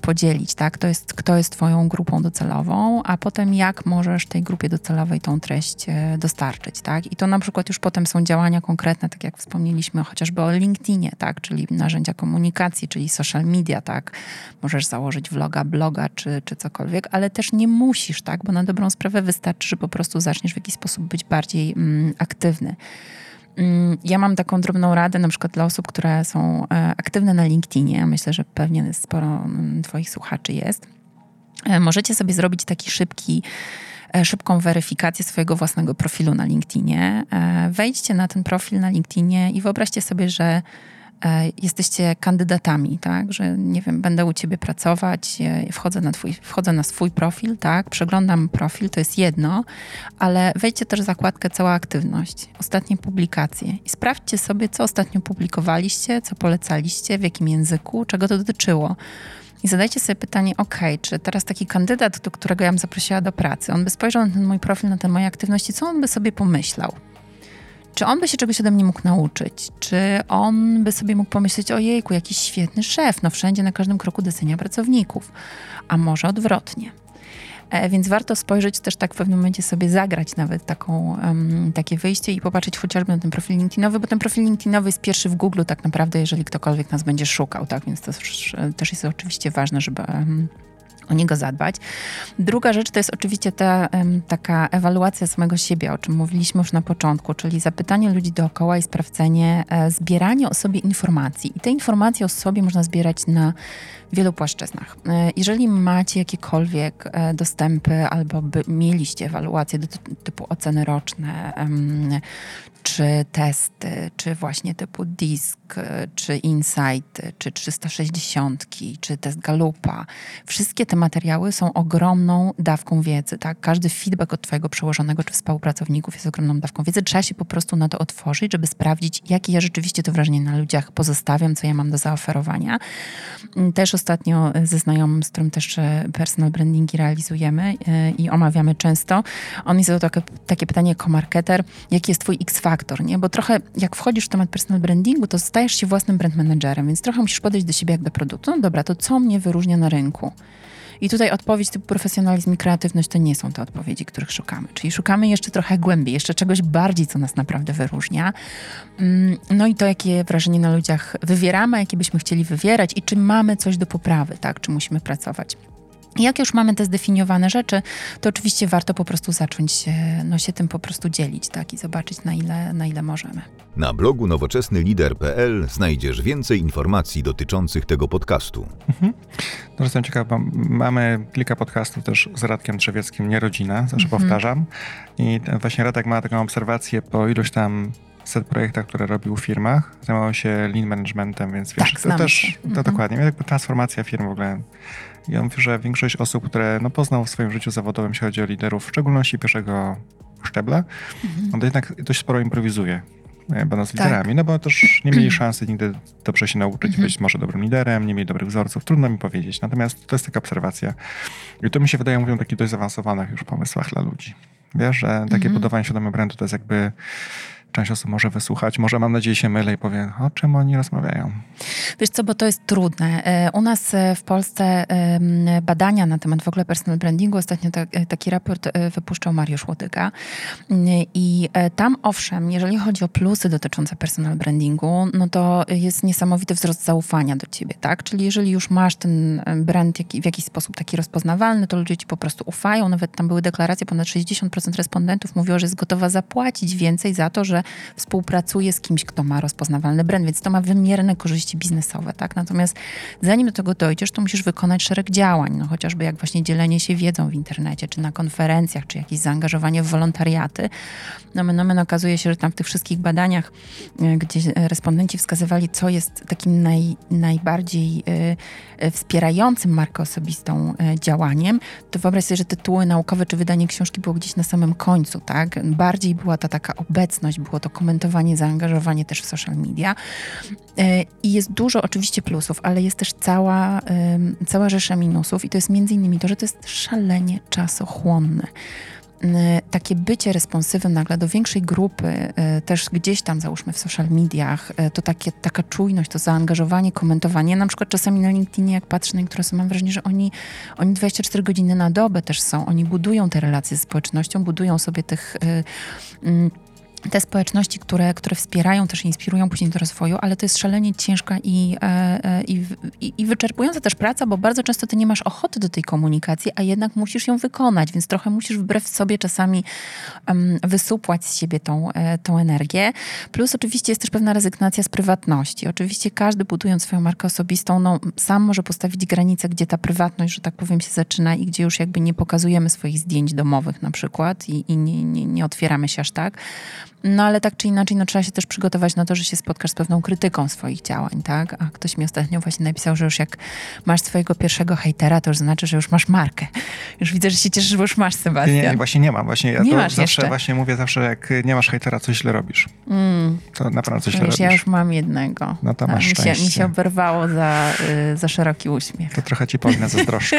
podzielić, tak? To jest, kto jest twoją grupą docelową, a potem jak możesz tej grupie docelowej tą treść dostarczyć, tak? I to na przykład już potem są działania konkretne, tak jak wspomnieliśmy chociażby o LinkedInie, tak, czyli narzędzia komunikacji, czyli social media, tak. Możesz założyć vloga, bloga czy, czy cokolwiek, ale też nie musisz, tak, bo na dobrą sprawę wystarczy, że po prostu zaczniesz w jakiś sposób być bardziej mm, aktywny. Mm, ja mam taką drobną radę, na przykład dla osób, które są e, aktywne na LinkedInie. Myślę, że pewnie sporo mm, Twoich słuchaczy jest. E, możecie sobie zrobić taki szybki szybką weryfikację swojego własnego profilu na LinkedInie. E, wejdźcie na ten profil na LinkedInie i wyobraźcie sobie, że e, jesteście kandydatami, tak, że nie wiem, będę u ciebie pracować, wchodzę na, twój, wchodzę na swój profil, tak, przeglądam profil, to jest jedno, ale wejdźcie też w zakładkę cała aktywność, ostatnie publikacje i sprawdźcie sobie, co ostatnio publikowaliście, co polecaliście, w jakim języku, czego to dotyczyło. I zadajcie sobie pytanie, ok, czy teraz taki kandydat, do którego ja bym zaprosiła do pracy, on by spojrzał na ten mój profil, na te moje aktywności, co on by sobie pomyślał? Czy on by się czegoś ode mnie mógł nauczyć? Czy on by sobie mógł pomyśleć, ojejku, jakiś świetny szef, no wszędzie na każdym kroku docenia pracowników. A może odwrotnie. E, więc warto spojrzeć też tak w pewnym momencie sobie zagrać nawet taką, um, takie wyjście i popatrzeć chociażby na ten profil LinkedInowy, bo ten profil LinkedInowy jest pierwszy w Google tak naprawdę, jeżeli ktokolwiek nas będzie szukał, tak? Więc to też, jest oczywiście ważne, żeby um, o niego zadbać. Druga rzecz to jest oczywiście ta taka ewaluacja samego siebie, o czym mówiliśmy już na początku, czyli zapytanie ludzi dookoła i sprawdzenie, e, zbieranie o sobie informacji. I te informacje o sobie można zbierać na wielu płaszczyznach. E, jeżeli macie jakiekolwiek e, dostępy albo by mieliście ewaluacje typu oceny roczne, czy testy, czy właśnie typu DISC, czy Insight, czy 360, czy test Galupa. Wszystkie te materiały są ogromną dawką wiedzy. Tak? Każdy feedback od twojego przełożonego czy współpracowników jest ogromną dawką wiedzy. Trzeba się po prostu na to otworzyć, żeby sprawdzić, jakie ja rzeczywiście to wrażenie na ludziach pozostawiam, co ja mam do zaoferowania. Też ostatnio ze znajomym, z którym też personal brandingi realizujemy e, i omawiamy często, on mi zadał takie, takie pytanie jako marketer, jaki jest twój X-faktor, nie? Bo trochę jak wchodzisz w temat personal brandingu, to stajesz się własnym brand managerem, więc trochę musisz podejść do siebie jak do produktu. No dobra, to co mnie wyróżnia na rynku? I tutaj odpowiedź typu profesjonalizm i kreatywność to nie są te odpowiedzi, których szukamy. Czyli szukamy jeszcze trochę głębiej, jeszcze czegoś bardziej, co nas naprawdę wyróżnia. Mm, no i to, jakie wrażenie na ludziach wywieramy, jakie byśmy chcieli wywierać i czy mamy coś do poprawy, tak? Czy musimy pracować. Jak już mamy te zdefiniowane rzeczy, to oczywiście warto po prostu zacząć się, no, się tym po prostu dzielić tak? i zobaczyć, na ile, na ile możemy. Na blogu nowoczesnylider.pl znajdziesz więcej informacji dotyczących tego podcastu. Mhm. No, jestem ciekaw, bo mamy kilka podcastów też z Radkiem Drzewieckim, nie rodzina, zawsze mhm. powtarzam. I właśnie Radek ma taką obserwację po iluś tam set projektach, które robił w firmach. Zajmował się lean managementem, więc wiesz, tak, to też, to mhm. dokładnie, jakby transformacja firm w ogóle ja mówię, że większość osób, które no, poznał w swoim życiu zawodowym, jeśli chodzi o liderów, w szczególności pierwszego szczebla, mhm. on to jednak dość sporo improwizuje e, będąc tak. liderami, no bo też nie mieli szansy nigdy dobrze się nauczyć mhm. być może dobrym liderem, nie mieli dobrych wzorców, trudno mi powiedzieć. Natomiast to jest taka obserwacja. I to mi się wydaje, mówią, takich dość zaawansowanych już pomysłach dla ludzi. Wiesz, że takie mhm. budowanie świadomego brandu to jest jakby część osób może wysłuchać. Może mam nadzieję się mylę i powie, o czym oni rozmawiają. Wiesz co, bo to jest trudne. E, u nas e, w Polsce badania na temat w ogóle personal brandingu, ostatnio e, taki raport wypuszczał Mariusz Łodyga i tam owszem, jeżeli chodzi o plusy dotyczące personal brandingu, no to jest niesamowity wzrost zaufania do ciebie, tak? Czyli jeżeli już masz ten brand w jakiś sposób taki rozpoznawalny, to ludzie ci po prostu ufają. Nawet tam były deklaracje, ponad 60% respondentów mówiło, że jest gotowa zapłacić więcej za to, że że współpracuje z kimś, kto ma rozpoznawalny brand, więc to ma wymierne korzyści biznesowe, tak? Natomiast zanim do tego dojdziesz, to musisz wykonać szereg działań, no chociażby jak właśnie dzielenie się wiedzą w internecie, czy na konferencjach, czy jakieś zaangażowanie w wolontariaty. No men, no okazuje się, że tam w tych wszystkich badaniach, e, gdzie respondenci wskazywali, co jest takim naj, najbardziej y, wspierającym markę osobistą działaniem, to wyobraź sobie, że tytuły naukowe czy wydanie książki było gdzieś na samym końcu, tak? Bardziej była ta taka obecność, było to komentowanie, zaangażowanie też w social media. E, I jest dużo oczywiście plusów, ale jest też cała, cała rzesza minusów i to jest między innymi to, że to jest szalenie czasochłonne takie bycie responsywnym nagle do większej grupy, e, też gdzieś tam załóżmy w social mediach, e, to takie, taka czujność, to zaangażowanie, komentowanie. Na przykład czasami na LinkedInie, jak patrzę na niektóre mam wrażenie, że oni, oni 24 godziny na dobę też są. Oni budują te relacje z społecznością, budują sobie tych te społeczności, które, które wspierają, też inspirują później do rozwoju, ale to jest szalenie ciężka i, e, e, i, i, i, wyczerpująca też praca, bo bardzo często ty nie masz ochoty do tej komunikacji, a jednak musisz ją wykonać, więc trochę musisz wbrew sobie czasami um, wysupłać z siebie tą, e, tą energię. Plus oczywiście jest też pewna rezygnacja z prywatności. Oczywiście każdy budując swoją markę osobistą, no, sam może postawić granicę, gdzie ta prywatność, że tak powiem, się zaczyna i gdzie już jakby nie pokazujemy swoich zdjęć domowych na przykład i, i nie, nie, nie otwieramy się aż tak. No ale tak czy inaczej, no trzeba się też przygotować na to, że się spotkasz z pewną krytyką swoich działań, tak? A ktoś mi ostatnio właśnie napisał, że już jak masz swojego pierwszego hejtera, to już znaczy, że już masz markę. Już widzę, że się cieszysz, bo już masz, Sebastian. Nie, nie właśnie nie mam. Właśnie ja nie masz zawsze jeszcze. właśnie mówię zawsze, jak nie masz hejtera, coś źle robisz. Mm. To naprawdę coś źle robisz. Ja już mam jednego. No to masz mi się, mi się oberwało za, y, za szeroki uśmiech. To trochę ci powinna zazdroszczę.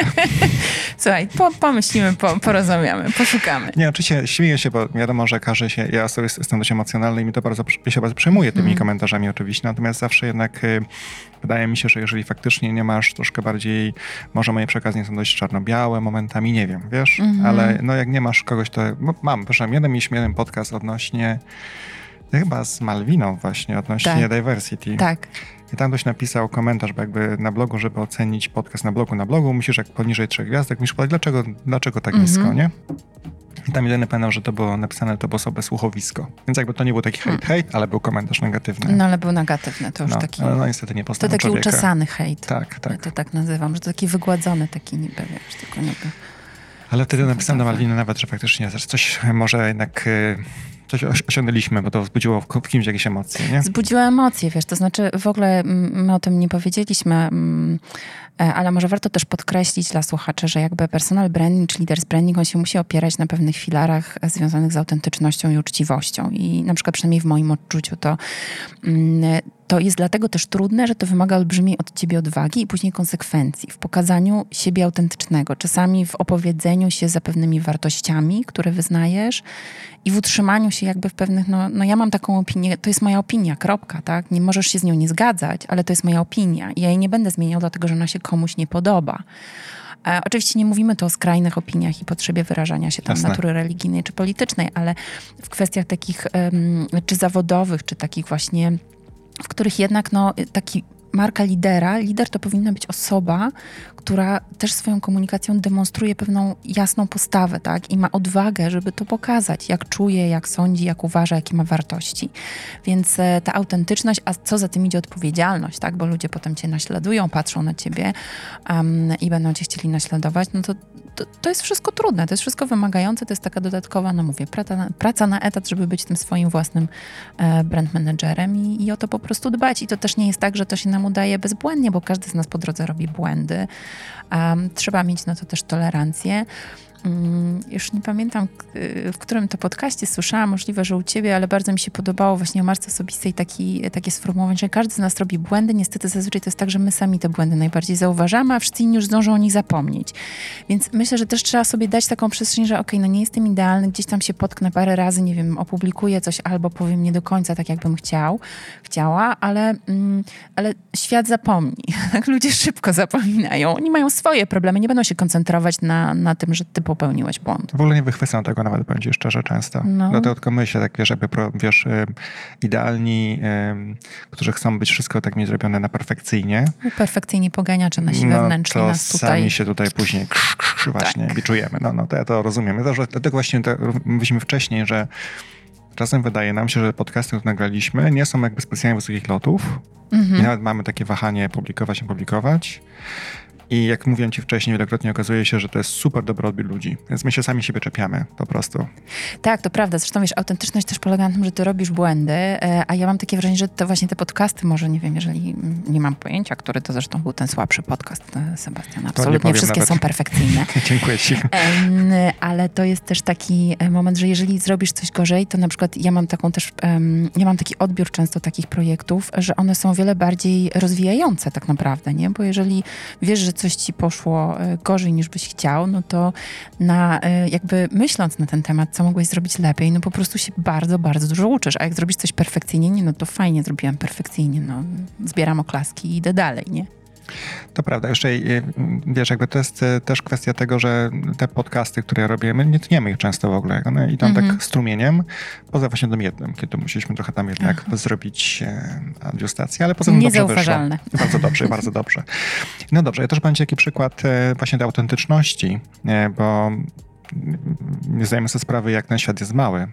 Słuchaj, po, pomyślimy, po, poszukamy. Nie, oczywiście śmieję się, bo wiadomo, że każe się, ja sobie jestem dość emocjonalny i mi to bardzo, się bardzo przejmuje tymi mm. komentarzami oczywiście, natomiast zawsze jednak y, wydaje mi się, że jeżeli faktycznie nie masz troszkę bardziej, może moje przekazy nie są dość czarno-białe momentami, nie wiem, wiesz, mm -hmm. ale no jak nie masz kogoś, to no, mam, proszę, jeden mieliśmy jeden podcast odnośnie Chyba z Malwiną właśnie odnośnie Tak. diversity. Tak. I tam ktoś napisał komentarz, bo jakby na blogu, żeby ocenić podcast na blogu, na blogu, musisz jak poniżej trzech gwiazdek, musisz powiedzieć, dlaczego, dlaczego tak Mhm. nisko, nie? I tam jedyny pamiętam, że to było napisane, to było osobę słuchowisko. Więc jakby to nie był taki hejt, hejt, ale był komentarz negatywny. No ale był negatywny, to już No, taki... no niestety nie To taki człowieka. uczesany hejt. Tak, Ja tak. to tak nazywam, że to taki wygładzony, taki niby, wiesz, tylko niby. Ale wtedy napisałem do. Malwiny nawet, że faktycznie coś może jednak y, coś osi- osiągnęliśmy, bo to wzbudziło w kimś jakieś emocje, nie? Wzbudziła emocje, wiesz, to znaczy w ogóle mm, my o tym nie powiedzieliśmy, mm, e, ale może warto też podkreślić dla słuchaczy, że jakby personal branding czy leaders branding, on się musi opierać na pewnych filarach związanych z autentycznością i uczciwością. I na przykład przynajmniej w moim odczuciu to, mm, to jest dlatego też trudne, że to wymaga olbrzymiej od ciebie odwagi i później konsekwencji w pokazaniu siebie autentycznego, czasami w opowiedzeniu się za pewnymi wartościami, które wyznajesz i w utrzymaniu się jakby w pewnych, no, no ja mam taką opinię, to jest moja opinia, kropka, tak? Nie możesz się z nią nie zgadzać, ale to jest moja opinia i ja jej nie będę zmieniał, dlatego że ona się komuś nie podoba. E, oczywiście nie mówimy tu o skrajnych opiniach i potrzebie wyrażania się tam Jasne. natury religijnej czy politycznej, ale w kwestiach takich em, czy zawodowych, czy takich właśnie, w których jednak no, taki marka lidera, lider to powinna być osoba, która też swoją komunikacją demonstruje pewną jasną postawę, tak? I ma odwagę, żeby to pokazać, jak czuje, jak sądzi, jak uważa, jakie ma wartości. Więc e, ta autentyczność, a co za tym idzie odpowiedzialność, tak? Bo ludzie potem cię naśladują, patrzą na ciebie um, i będą cię chcieli naśladować, no to, to, to jest wszystko trudne, to jest wszystko wymagające, to jest taka dodatkowa, no mówię, praca na, praca na etat, żeby być tym swoim własnym e, brand managerem i, i o to po prostu dbać. I to też nie jest tak, że to się nam udaje bezbłędnie, bo każdy z nas po drodze robi błędy. Um, trzeba mieć na to też tolerancję. Mm, Już nie pamiętam, w którym to podcaście słyszałam, możliwe, że u ciebie, ale bardzo mi się podobało właśnie o marce osobistej taki, takie sformułowanie, że każdy z nas robi błędy. Niestety zazwyczaj to jest tak, że my sami te błędy najbardziej zauważamy, a wszyscy inni już zdążą o nich zapomnieć. Więc myślę, że też trzeba sobie dać taką przestrzeń, że okej, no nie jestem idealny, gdzieś tam się potknę parę razy, nie wiem, opublikuję coś albo powiem nie do końca tak, jakbym chciał, chciała, ale, mm, ale świat zapomni. Tak ludzie szybko zapominają. Oni mają swoje problemy, nie będą się koncentrować na, na tym, że ty popełniłeś błąd. W ogóle nie wychwycam tego nawet, powiem ci szczerze, często. No. Dlatego tylko myślę, tak wiesz, jakby, pro- wiesz, idealni, którzy chcą być wszystko tak mi zrobione na perfekcyjnie, Perfekcyjnie poganiacze nasi no wewnętrzni nas sami tutaj... się tutaj później krz, krz, właśnie Tak. biczujemy. No, no to ja to rozumiem. Ja dlatego właśnie to mówiliśmy wcześniej, że czasem wydaje nam się, że podcasty, które nagraliśmy, nie są jakby specjalnie wysokich lotów i Mhm. nawet mamy takie wahanie publikować, nie publikować. I jak mówiłem ci wcześniej, wielokrotnie okazuje się, że to jest super dobry odbiór ludzi. Więc my się sami siebie czepiamy po prostu. Tak, to prawda. Zresztą wiesz, autentyczność też polega na tym, że ty robisz błędy, e, a ja mam takie wrażenie, że to właśnie te podcasty, może nie wiem, jeżeli nie mam pojęcia, który to zresztą był ten słabszy podcast e, Sebastiana. Absolutnie powiem wszystkie nawet. są perfekcyjne. Dziękuję ci. Ale to jest też taki e, moment, że jeżeli zrobisz coś gorzej, to na przykład ja mam taką też, ja mam taki odbiór często takich projektów, że one są wiele bardziej rozwijające tak naprawdę, nie? Bo jeżeli wiesz, że coś ci poszło e, gorzej niż byś chciał, no to na, e, jakby myśląc na ten temat, co mogłeś zrobić lepiej, no po prostu się bardzo, bardzo dużo uczysz. A jak zrobisz coś perfekcyjnie, nie, no to fajnie zrobiłam perfekcyjnie, no zbieram oklaski i idę dalej, nie? To prawda. Jeszcze y, wiesz, jakby to jest y, też kwestia tego, że te podcasty, które robimy, nie tniemy ich często w ogóle. One idą Mhm. tak strumieniem, poza właśnie tym jednym, kiedy musieliśmy trochę tam jednak zrobić e, adjustację, ale poza tym dobrze wyszło. Bardzo dobrze, bardzo dobrze. No dobrze, ja też będzie taki przykład e, właśnie tej autentyczności, e, bo mm, nie zdajemy sobie sprawy, jak ten świat jest mały.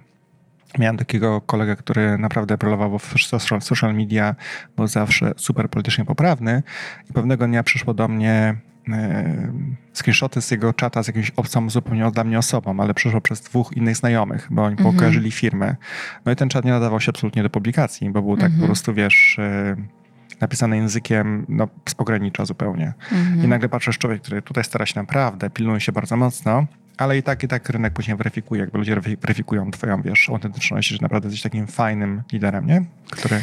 Miałem takiego kolegę, który naprawdę brylował w social, media, był zawsze super politycznie poprawny i pewnego dnia przyszło do mnie e, screenshoty z jego czata z jakimś obcą zupełnie dla mnie osobą, ale przyszło przez dwóch innych znajomych, bo oni Mhm. kojarzyli firmę. No i ten czat nie nadawał się absolutnie do publikacji, bo był tak Mhm. po prostu, wiesz, e, napisany językiem no, z pogranicza zupełnie. Mhm. I nagle patrzysz człowiek, który tutaj stara się naprawdę, pilnuje się bardzo mocno, ale i tak, i tak rynek później weryfikuje, jakby ludzie wery- weryfikują twoją, wiesz, autentyczność, że naprawdę jesteś takim fajnym liderem, nie? Który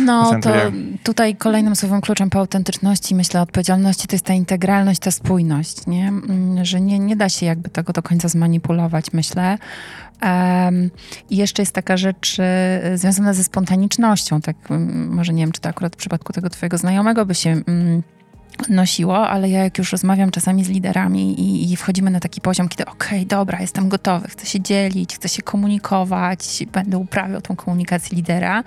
No to Prezentuje. tutaj kolejnym słowem kluczem po autentyczności, myślę, odpowiedzialności to jest ta integralność, ta spójność, nie? Mm, Że nie, nie da się jakby tego do końca zmanipulować, myślę. Em, I jeszcze jest taka rzecz e, związana ze spontanicznością, tak mm, może nie wiem, czy to akurat w przypadku tego twojego znajomego by się mm, nosiło, ale ja jak już rozmawiam czasami z liderami i, i wchodzimy na taki poziom, kiedy okej, okay, dobra, jestem gotowy, chcę się dzielić, chcę się komunikować, będę uprawiał tą komunikację lidera,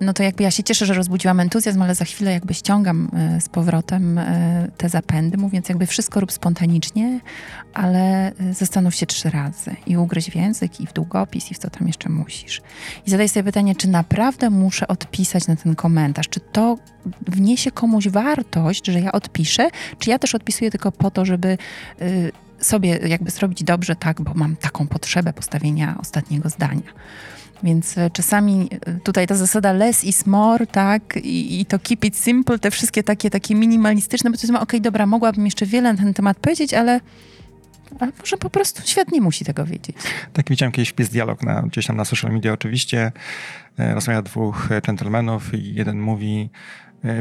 no to jakby ja się cieszę, że rozbudziłam entuzjazm, ale za chwilę jakby ściągam e, z powrotem e, te zapędy, mówiąc jakby wszystko rób spontanicznie, ale e, zastanów się trzy razy i ugryź w język i w długopis i w co tam jeszcze musisz. I zadaj sobie pytanie, czy naprawdę muszę odpisać na ten komentarz, czy to wniesie komuś wartość, że ja odpiszę, czy ja też odpisuję tylko po to, żeby sobie jakby zrobić dobrze tak, bo mam taką potrzebę postawienia ostatniego zdania. Więc e, czasami e, tutaj ta zasada less is more, tak, i, i to keep it simple, te wszystkie takie, takie minimalistyczne, bo to jest, okej, okay, dobra, mogłabym jeszcze wiele na ten temat powiedzieć, ale a może po prostu świat nie musi tego wiedzieć. Tak, widziałem kiedyś wpis dialog na, gdzieś tam na social media oczywiście. E, rozmawia dwóch dżentelmenów i jeden mówi,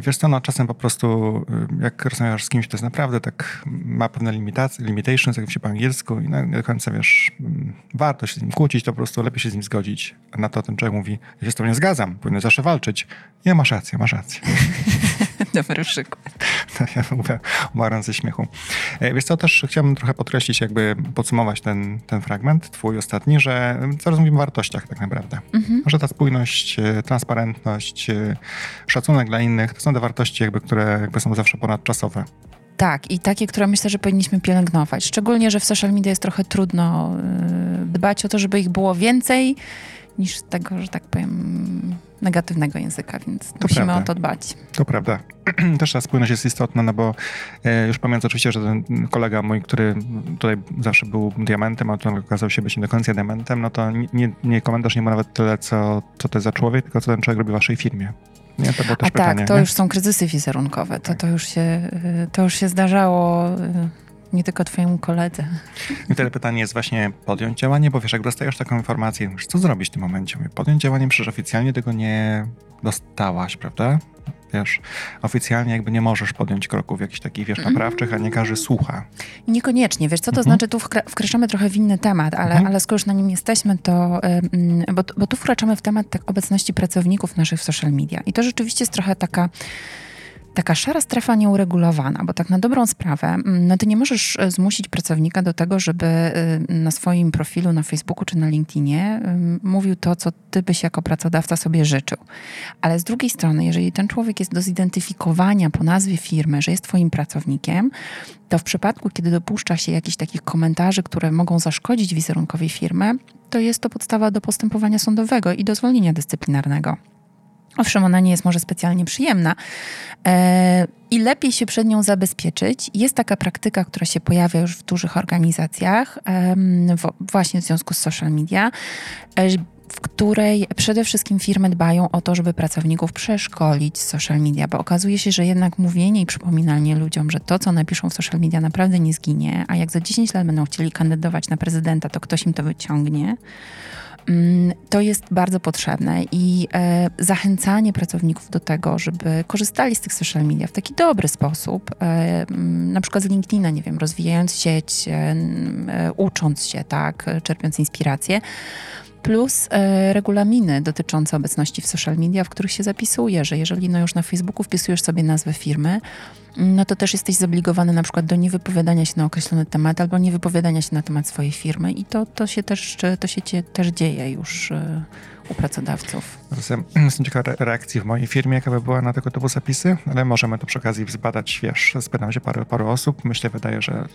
wiesz co, no czasem po prostu y, jak rozmawiasz z kimś, to jest naprawdę tak, ma pewne limitacje, limitations, jak się po angielsku i nie do końca wiesz, mm, warto się z nim kłócić, to po prostu lepiej się z nim zgodzić. A na to ten człowiek mówi, ja się z tobą nie zgadzam, powinien zawsze walczyć. Nie, masz rację, masz rację. Dobry przykład. ja mówię, umarłem ze śmiechu. E, wiesz co, też chciałbym trochę podkreślić, jakby podsumować ten, ten fragment, twój ostatni, że coraz mówimy o wartościach tak naprawdę. Mhm. Że ta spójność, e, transparentność, szacunek dla innych, to są te wartości, jakby, które jakby są zawsze ponadczasowe. Tak, i takie, które myślę, że powinniśmy pielęgnować. Szczególnie, że w social media jest trochę trudno dbać o to, żeby ich było więcej niż tego, że tak powiem, negatywnego języka, więc to musimy prawda. o to dbać. To prawda. Też ta spójność jest istotna, no bo e, już pamiętam oczywiście, że ten kolega mój, który tutaj zawsze był diamentem, a on okazał się być nie do końca diamentem, no to nie, nie komentarz nie ma nawet tyle, co, co to jest za człowiek, tylko co ten człowiek robi w waszej firmie. Nie? To było też A pytanie, tak, to nie? już są kryzysy wizerunkowe. To, tak. to, już się, y, to już się zdarzało y, nie tylko twojemu koledze. I wtedy pytanie jest właśnie podjąć działanie, bo wiesz, jak dostajesz taką informację, co zrobić w tym momencie? Podjąć działanie, przecież oficjalnie tego nie dostałaś, prawda? Wiesz, oficjalnie jakby nie możesz podjąć kroków jakichś takich, wiesz, naprawczych, a nie każdy słucha. Niekoniecznie, wiesz, co to mhm. znaczy, tu wkraczamy trochę w inny temat, ale, mhm. ale skoro już na nim jesteśmy, to, bo, bo tu wkraczamy w temat tak obecności pracowników naszych w social media. I to rzeczywiście jest trochę taka taka szara strefa nieuregulowana, bo tak na dobrą sprawę, mm, no ty nie możesz e, zmusić pracownika do tego, żeby y, na swoim profilu na Facebooku czy na LinkedInie mówił to, co ty byś jako pracodawca sobie życzył. Ale z drugiej strony, jeżeli ten człowiek jest do zidentyfikowania po nazwie firmy, że jest twoim pracownikiem, to w przypadku, kiedy dopuszcza się jakichś takich komentarzy, które mogą zaszkodzić wizerunkowi firmy, to jest to podstawa do postępowania sądowego i do zwolnienia dyscyplinarnego. Owszem, ona nie jest może specjalnie przyjemna e, i lepiej się przed nią zabezpieczyć. Jest taka praktyka, która się pojawia już w dużych organizacjach, e, w, właśnie w związku z social media, e, w której przede wszystkim firmy dbają o to, żeby pracowników przeszkolić z social media, bo okazuje się, że jednak mówienie i przypominanie ludziom, że to, co napiszą w social media, naprawdę nie zginie, a jak za 10 lat będą chcieli kandydować na prezydenta, to ktoś im to wyciągnie. Mm, to jest bardzo potrzebne i e, zachęcanie pracowników do tego, żeby korzystali z tych social media w taki dobry sposób, e, mm, na przykład z LinkedIna, nie wiem, rozwijając sieć, e, ucząc się, tak, czerpiąc inspirację plus e, regulaminy dotyczące obecności w social media, w których się zapisuje, że jeżeli no już na Facebooku wpisujesz sobie nazwę firmy, no to też jesteś zobligowany na przykład do niewypowiadania się na określony temat albo niewypowiadania się na temat swojej firmy i to, to się też, to się też dzieje już e, u pracodawców. Jestem, jestem ciekaw reakcji w mojej firmie, jaka by była na tego typu zapisy, ale możemy to przy okazji zbadać, wiesz, spytam się paru, paru osób, myślę, wydaje, że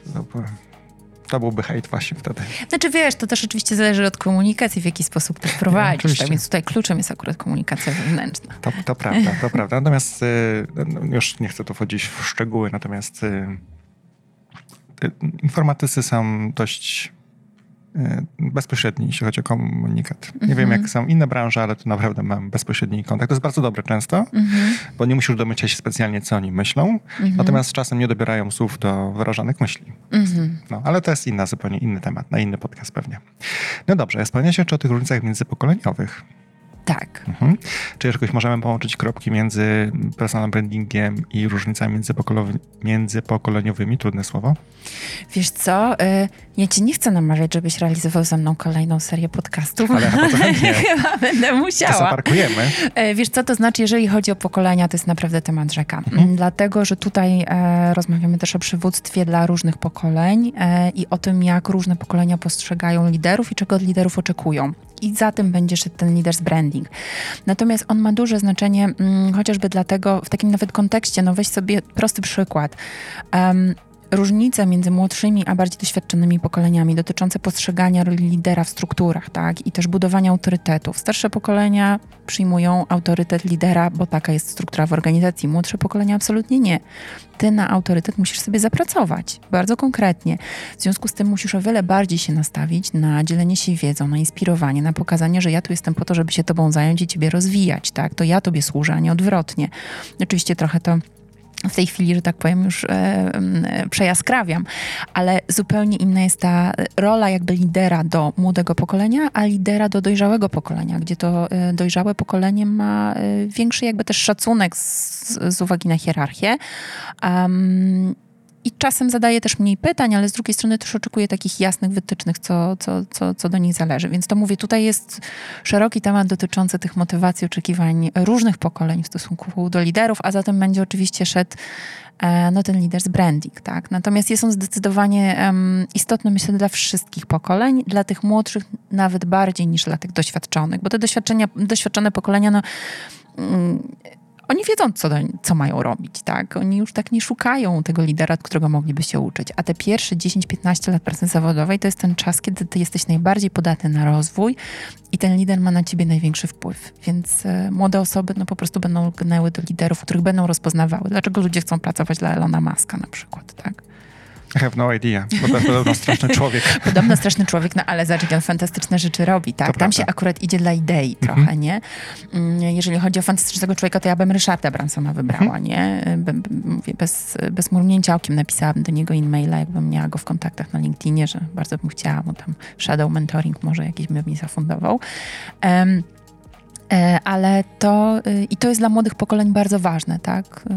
to byłby hejt właśnie wtedy. Znaczy wiesz, to też oczywiście zależy od komunikacji, w jaki sposób to wprowadzić. tak więc tutaj kluczem jest akurat komunikacja wewnętrzna. To, to prawda, to prawda. Natomiast y, no, już nie chcę tu wchodzić w szczegóły, natomiast y, y, informatycy są dość bezpośredni, jeśli chodzi o komunikat. Nie wiem, jak mhm. są inne branże, ale tu naprawdę mam bezpośredni kontakt. To jest bardzo dobre często, mhm. bo nie musisz domyślać się specjalnie, co oni myślą, mhm. natomiast czasem nie dobierają słów do wyrażanych myśli. No, ale to jest inna, zupełnie inny temat, na inny podcast pewnie. No dobrze, wspomniałeś jeszcze o tych różnicach międzypokoleniowych. Tak. Mhm. Czy jakoś możemy połączyć kropki między personal brandingiem i różnicami międzypokoleniowymi? Trudne słowo. Wiesz co, y, ja ci nie chcę namawiać, żebyś realizował ze mną kolejną serię podcastów. Ale. Chyba będę musiała. To zaparkujemy. E, wiesz co, to znaczy, jeżeli chodzi o pokolenia, to jest naprawdę temat rzeka. Mhm. Mm, Dlatego, że tutaj e, rozmawiamy też o przywództwie dla różnych pokoleń e, i o tym, jak różne pokolenia postrzegają liderów i czego od liderów oczekują. I za tym będzie szedł ten leaders branding. Natomiast on ma duże znaczenie, mm, chociażby dlatego, w takim nawet kontekście, no weź sobie prosty przykład. Em, różnice między młodszymi a bardziej doświadczonymi pokoleniami dotyczące postrzegania roli lidera w strukturach, tak, i też budowania autorytetów. Starsze pokolenia przyjmują autorytet lidera, bo taka jest struktura w organizacji. Młodsze pokolenia absolutnie nie. Ty na autorytet musisz sobie zapracować, bardzo konkretnie. W związku z tym musisz o wiele bardziej się nastawić na dzielenie się wiedzą, na inspirowanie, na pokazanie, że ja tu jestem po to, żeby się tobą zająć i ciebie rozwijać, tak? To ja tobie służę, a nie odwrotnie. Oczywiście trochę to w tej chwili, że tak powiem, już e, e, przejaskrawiam, ale zupełnie inna jest ta rola jakby lidera do młodego pokolenia, a lidera do dojrzałego pokolenia, gdzie to e, dojrzałe pokolenie ma e, większy jakby też szacunek z, z uwagi na hierarchię. Um, i czasem zadaje też mniej pytań, ale z drugiej strony też oczekuje takich jasnych wytycznych, co, co, co, co do nich zależy. Więc to mówię, tutaj jest szeroki temat dotyczący tych motywacji, oczekiwań różnych pokoleń w stosunku do liderów, a zatem będzie oczywiście szedł e, no, ten leaders branding. Tak? Natomiast jest on zdecydowanie um, istotny, myślę, dla wszystkich pokoleń, dla tych młodszych nawet bardziej niż dla tych doświadczonych, bo te doświadczenia, doświadczone pokolenia, no, mm, oni wiedzą, co, do, co mają robić, tak? Oni już tak nie szukają tego lidera, którego mogliby się uczyć. A te pierwsze 10-15 lat pracy zawodowej to jest ten czas, kiedy ty jesteś najbardziej podatny na rozwój i ten lider ma na ciebie największy wpływ. Więc e, młode osoby no, po prostu będą lgnęły do liderów, których będą rozpoznawały. Dlaczego ludzie chcą pracować dla Elona Muska na przykład, tak? I have no idea, bo podobno straszny człowiek. Podobno straszny człowiek, no ale zobacz, on fantastyczne rzeczy robi, tak? To Tam prawda. się akurat idzie dla idei trochę, Mhm. nie? Mm, Jeżeli chodzi o fantastycznego człowieka, to ja bym Ryszarda Bransona wybrała, nie? By, by, mówię, bez, bez mrugnięcia okiem napisałabym do niego e-maila, jakbym miała go w kontaktach na LinkedInie, że bardzo bym chciała mu tam shadow mentoring może jakiś by mi zafundował. E, Ale to, y, i to jest dla młodych pokoleń bardzo ważne, tak? Y,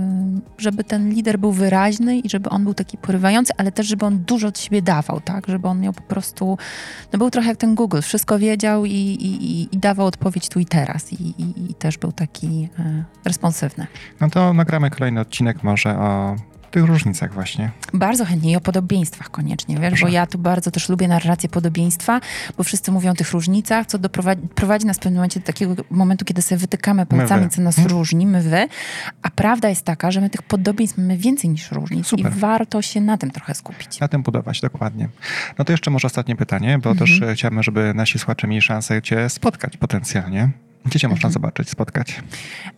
Żeby ten lider był wyraźny i żeby on był taki porywający, ale też, żeby on dużo od siebie dawał, tak? Żeby on miał po prostu, no był trochę jak ten Google, wszystko wiedział i, i, i- i dawał odpowiedź tu i teraz. I, i, i też był taki e, responsywny. No to nagramy kolejny odcinek może o tych różnicach właśnie. Bardzo chętnie i o podobieństwach koniecznie, wiesz, bo ja tu bardzo też lubię narrację podobieństwa, bo wszyscy mówią o tych różnicach, co doprowadzi, prowadzi nas w pewnym momencie do takiego momentu, kiedy sobie wytykamy palcami, co nas Hmm. różni, my wy, a prawda jest taka, że my tych podobieństw mamy więcej niż różnic Super. i warto się na tym trochę skupić. Na tym budować, dokładnie. No to jeszcze może ostatnie pytanie, bo też e, chciałbym, żeby nasi słuchacze mieli szansę cię spotkać potencjalnie. Gdzie cię można zobaczyć, spotkać?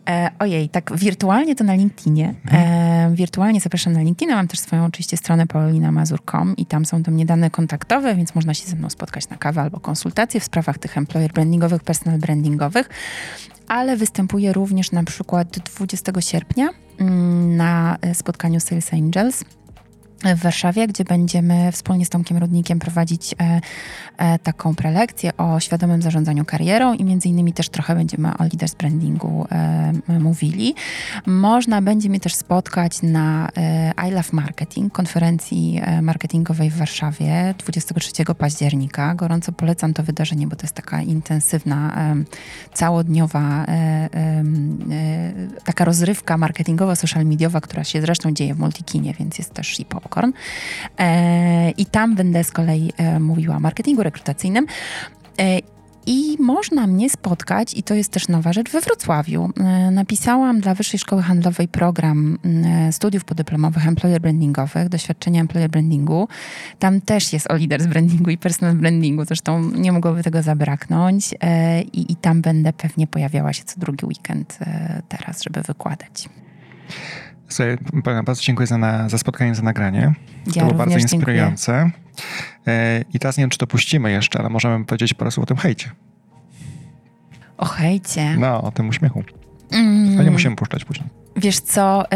E, ojej, tak wirtualnie to na LinkedInie. E, wirtualnie zapraszam na LinkedIna. Mam też swoją oczywiście stronę paulinamazur.com i tam są do mnie dane kontaktowe, więc można się ze mną spotkać na kawę albo konsultacje w sprawach tych employer brandingowych, personal brandingowych. Ale występuję również na przykład 20 sierpnia mm, na e, spotkaniu Sales Angels w Warszawie, gdzie będziemy wspólnie z Tomkiem Rudnikiem prowadzić e, e, taką prelekcję o świadomym zarządzaniu karierą i między innymi też trochę będziemy o leaders brandingu e, mówili. Można będzie mnie też spotkać na e, I Love Marketing, konferencji e, marketingowej w Warszawie 23 października. Gorąco polecam to wydarzenie, bo to jest taka intensywna, całodniowa e, e, taka rozrywka marketingowo-social mediowa, która się zresztą dzieje w Multikinie, więc jest też i popcorn. E, I tam będę z kolei e, mówiła o marketingu rekrutacyjnym. E, I można mnie spotkać, i to jest też nowa rzecz, we Wrocławiu. Napisałam dla Wyższej Szkoły Handlowej program studiów podyplomowych employer brandingowych, doświadczenia employer brandingu. Tam też jest o leaders brandingu i personal brandingu, zresztą nie mogłoby tego zabraknąć. I, i tam będę pewnie pojawiała się co drugi weekend teraz, żeby wykładać. Słuchaj, bardzo dziękuję za, na, za spotkanie, za nagranie. to Ja było bardzo również dziękuję. inspirujące. E, I teraz nie wiem, czy to puścimy jeszcze, ale możemy powiedzieć po prostu o tym hejcie. O hejcie. No, o tym uśmiechu. Mm. To nie musimy puszczać później. Wiesz co, y,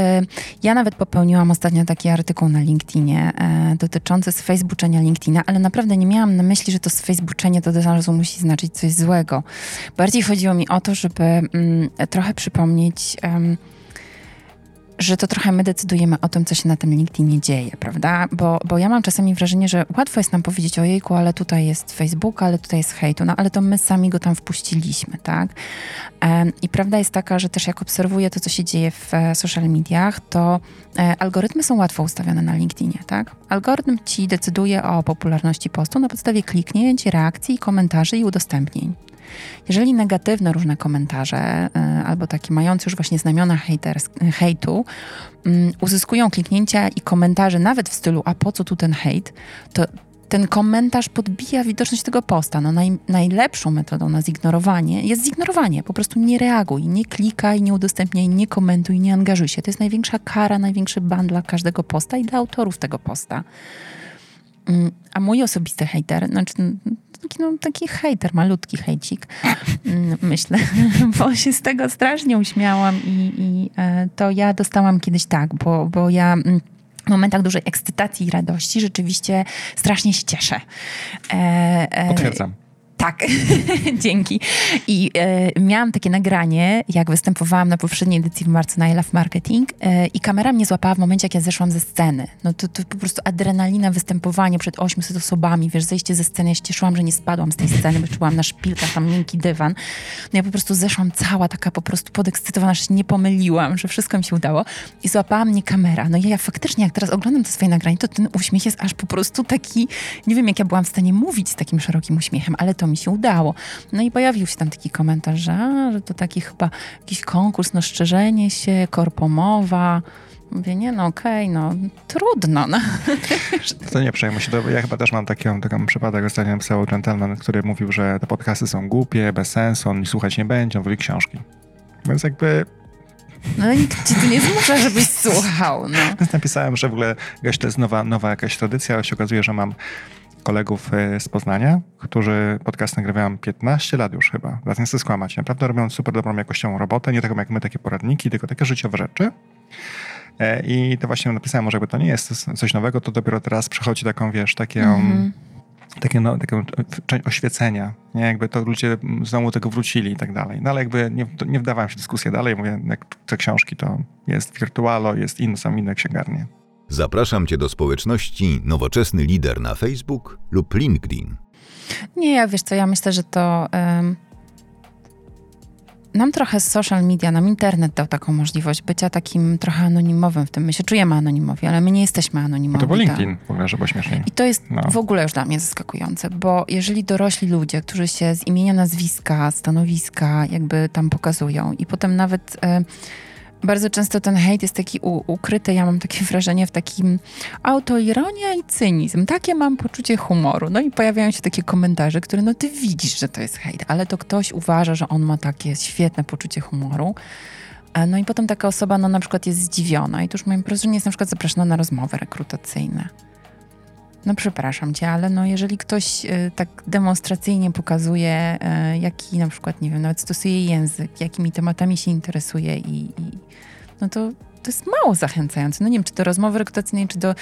ja nawet popełniłam ostatnio taki artykuł na LinkedInie y, dotyczący z Facebooczenia LinkedIna, ale naprawdę nie miałam na myśli, że to z Facebooczenie to od razu musi znaczyć coś złego. Bardziej chodziło mi o to, żeby mm, trochę przypomnieć że to trochę my decydujemy o tym, co się na tym LinkedInie dzieje, prawda? Bo, bo ja mam czasami wrażenie, że łatwo jest nam powiedzieć, ojejku, ale tutaj jest Facebook, ale tutaj jest hejtu, no ale to my sami go tam wpuściliśmy, tak? I prawda jest taka, że też jak obserwuję to, co się dzieje w e, social mediach, to e, algorytmy są łatwo ustawione na LinkedInie, tak? Algorytm ci decyduje o popularności postu na podstawie kliknięć, reakcji, komentarzy i udostępnień. Jeżeli negatywne różne komentarze, y, albo takie mające już właśnie znamiona haters, hejtu, mm, uzyskują kliknięcia i komentarze nawet w stylu, a po co tu ten hejt, to ten komentarz podbija widoczność tego posta. No naj, najlepszą metodą na zignorowanie jest zignorowanie. Po prostu nie reaguj, nie klikaj, nie udostępniaj, nie komentuj, nie angażuj się. To jest największa kara, największy ban dla każdego posta i dla autorów tego posta. Mm, a mój osobisty hater, znaczy taki, no, taki hejter, malutki hejcik, mm, myślę, bo się z tego strasznie uśmiałam i, i e, to ja dostałam kiedyś tak, bo, bo ja mm, w momentach dużej ekscytacji i radości rzeczywiście strasznie się cieszę. E, e, Potwierdzam. Tak, dzięki. I e, miałam takie nagranie, jak występowałam na poprzedniej edycji w marcu na I Love Marketing e, i kamera mnie złapała w momencie, jak ja zeszłam ze sceny. No to, to po prostu adrenalina, występowanie przed 800 osobami, wiesz, zejście ze sceny. Ja się cieszyłam, że nie spadłam z tej sceny, bo czułam na szpilkach tam miękki dywan. No ja po prostu zeszłam cała taka po prostu podekscytowana, że się nie pomyliłam, że wszystko mi się udało. I złapała mnie kamera. No i ja faktycznie, jak teraz oglądam to swoje nagranie, to ten uśmiech jest aż po prostu taki, nie wiem, jak ja byłam w stanie mówić z takim szerokim uśmiechem, ale to mi się udało. No i pojawił się tam taki komentarz, że, że to taki chyba jakiś konkurs na szczerzenie się, korpomowa. Mówię, nie no okej, okay, no trudno. No. To nie przejmuj się, to ja chyba też mam taki, taki przypadek, ostatnio napisał gentleman, który mówił, że te podcasty są głupie, bez sensu, on słuchać nie będzie, on woli książki. Więc jakby no nikt ci tu nie zmusza, żebyś słuchał. No. Więc napisałem, że w ogóle jakaś to jest nowa, nowa jakaś tradycja, ale się okazuje, że mam kolegów e, z Poznania, którzy podcast nagrywają 15 lat już chyba. Zaraz nie chcę skłamać. Naprawdę robią super dobrą jakością robotę, nie taką jak my, takie poradniki, tylko takie życiowe rzeczy. E, I to właśnie napisałem, może jakby to nie jest coś nowego, to dopiero teraz przychodzi taką, wiesz, takie, mm-hmm. takie, no, takie oświecenia, nie? Jakby to ludzie znowu tego wrócili i tak dalej. No ale jakby nie, nie wdawałem się w dyskusję dalej, mówię, jak te książki to jest Virtualo, jest inne, są inne księgarnie. Zapraszam Cię do społeczności Nowoczesny Lider na Facebook lub LinkedIn. Nie, ja wiesz co, ja myślę, że to... Um, nam trochę social media, nam internet dał taką możliwość bycia takim trochę anonimowym w tym. My się czujemy anonimowi, ale my nie jesteśmy anonimowi. No to był LinkedIn w ogóle, żeby śmieszniej. I to jest no. w ogóle już dla mnie zaskakujące, bo jeżeli dorośli ludzie, którzy się z imienia, nazwiska, stanowiska jakby tam pokazują i potem nawet... Y, bardzo często ten hejt jest taki ukryty, ja mam takie wrażenie, w takim autoironia i cynizm. Takie mam poczucie humoru. No i pojawiają się takie komentarze, które no ty widzisz, że to jest hejt, ale to ktoś uważa, że on ma takie świetne poczucie humoru. E, no i potem taka osoba no na przykład jest zdziwiona i to już moim profesorem jest na przykład zapraszana na rozmowy rekrutacyjne no przepraszam cię, ale no jeżeli ktoś y, tak demonstracyjnie pokazuje, y, jaki na przykład, nie wiem, nawet stosuje język, jakimi tematami się interesuje i, i no to to jest mało zachęcające. No nie wiem, czy do rozmowy rekrutacyjnej, czy do,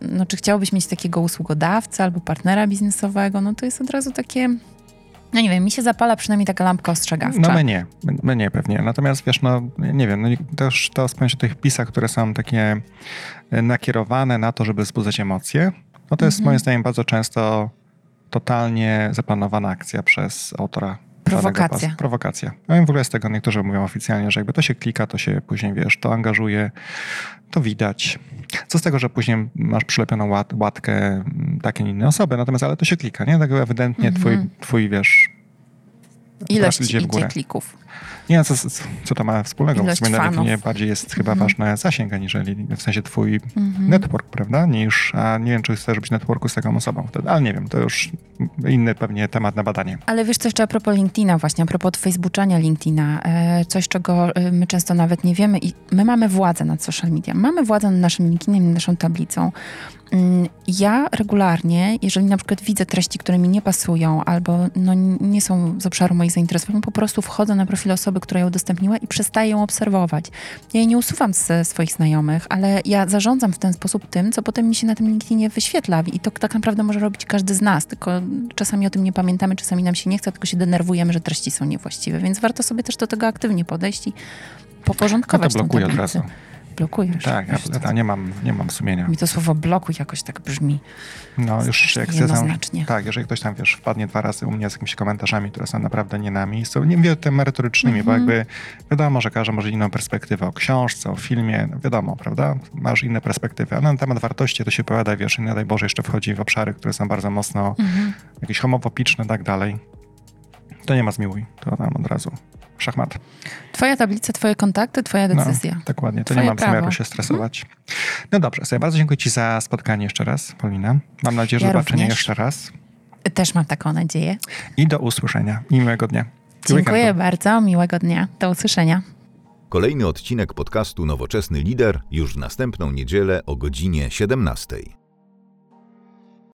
no czy chciałbyś mieć takiego usługodawcę albo partnera biznesowego, no to jest od razu takie, no nie wiem, mi się zapala przynajmniej taka lampka ostrzegawcza. No my nie, my nie pewnie. Natomiast wiesz, no nie wiem, no, też to wspomnieć o tych pisach, które są takie nakierowane na to, żeby wzbudzać emocje, no to jest mhm. moim zdaniem bardzo często totalnie zaplanowana akcja przez autora. Prowokacja. Prowokacja. No i w ogóle z tego niektórzy mówią oficjalnie, że jakby to się klika, to się później, wiesz, to angażuje, to widać. Co z tego, że później masz przylepioną łat, łatkę takie inne osoby, natomiast ale to się klika, nie? Tak ewidentnie mhm. twój, twój, wiesz, Ilość idzie w górę. klików. Nie, co, co to ma wspólnego? Ilość w sumie nawet nie bardziej jest chyba mm. ważny zasięg, aniżeli w sensie twój mm -hmm. network, prawda? Niż, a nie wiem, czy chcesz robić networku z taką osobą wtedy, ale nie wiem, to już inny pewnie temat na badanie. Ale wiesz co jeszcze a propos LinkedIna właśnie, a propos Facebookania LinkedIna, e, coś czego e, my często nawet nie wiemy i my mamy władzę nad social media, mamy władzę nad naszym LinkedInem, nad naszą tablicą, ja regularnie, jeżeli na przykład widzę treści, które mi nie pasują albo no, nie są z obszaru moich zainteresowań, po prostu wchodzę na profil osoby, która ją udostępniła i przestaję ją obserwować. Ja jej nie usuwam z swoich znajomych, ale ja zarządzam w ten sposób tym, co potem mi się na tym LinkedInie wyświetla i to tak naprawdę może robić każdy z nas, tylko czasami o tym nie pamiętamy, czasami nam się nie chce, tylko się denerwujemy, że treści są niewłaściwe, więc warto sobie też do tego aktywnie podejść i poporządkować ja to blokuję tę od razu. Blokujesz. Tak, ja, ja nie, mam, nie mam sumienia. Mi to słowo blokuj jakoś tak brzmi. No już jak jednoznacznie. tak, jeżeli ktoś tam, wiesz, wpadnie dwa razy u mnie z jakimiś komentarzami, które są naprawdę nie na miejscu, nie mówię tym merytorycznymi, mm -hmm. bo Mhm. jakby wiadomo, że każdy może inną perspektywę o książce, o filmie, no wiadomo, prawda? Masz inne perspektywy, ale na temat wartości to się powiada, wiesz, i nie daj Boże jeszcze wchodzi w obszary, które są bardzo mocno Mm -hmm. jakieś homofobiczne i tak dalej. To nie ma zmiłuj, to tam od razu szachmat. Twoja tablica, twoje kontakty, twoja decyzja. No, dokładnie, to Twoje nie mam prawo. zamiaru się stresować. No dobrze, sobie bardzo dziękuję Ci za spotkanie jeszcze raz, Paulina. Mam nadzieję, że Ja zobaczenie również. jeszcze raz. Też mam taką nadzieję. I do usłyszenia. I miłego dnia. Dziękuję Weekendu. bardzo, miłego dnia. Do usłyszenia. Kolejny odcinek podcastu Nowoczesny Lider już w następną niedzielę o godzinie 17.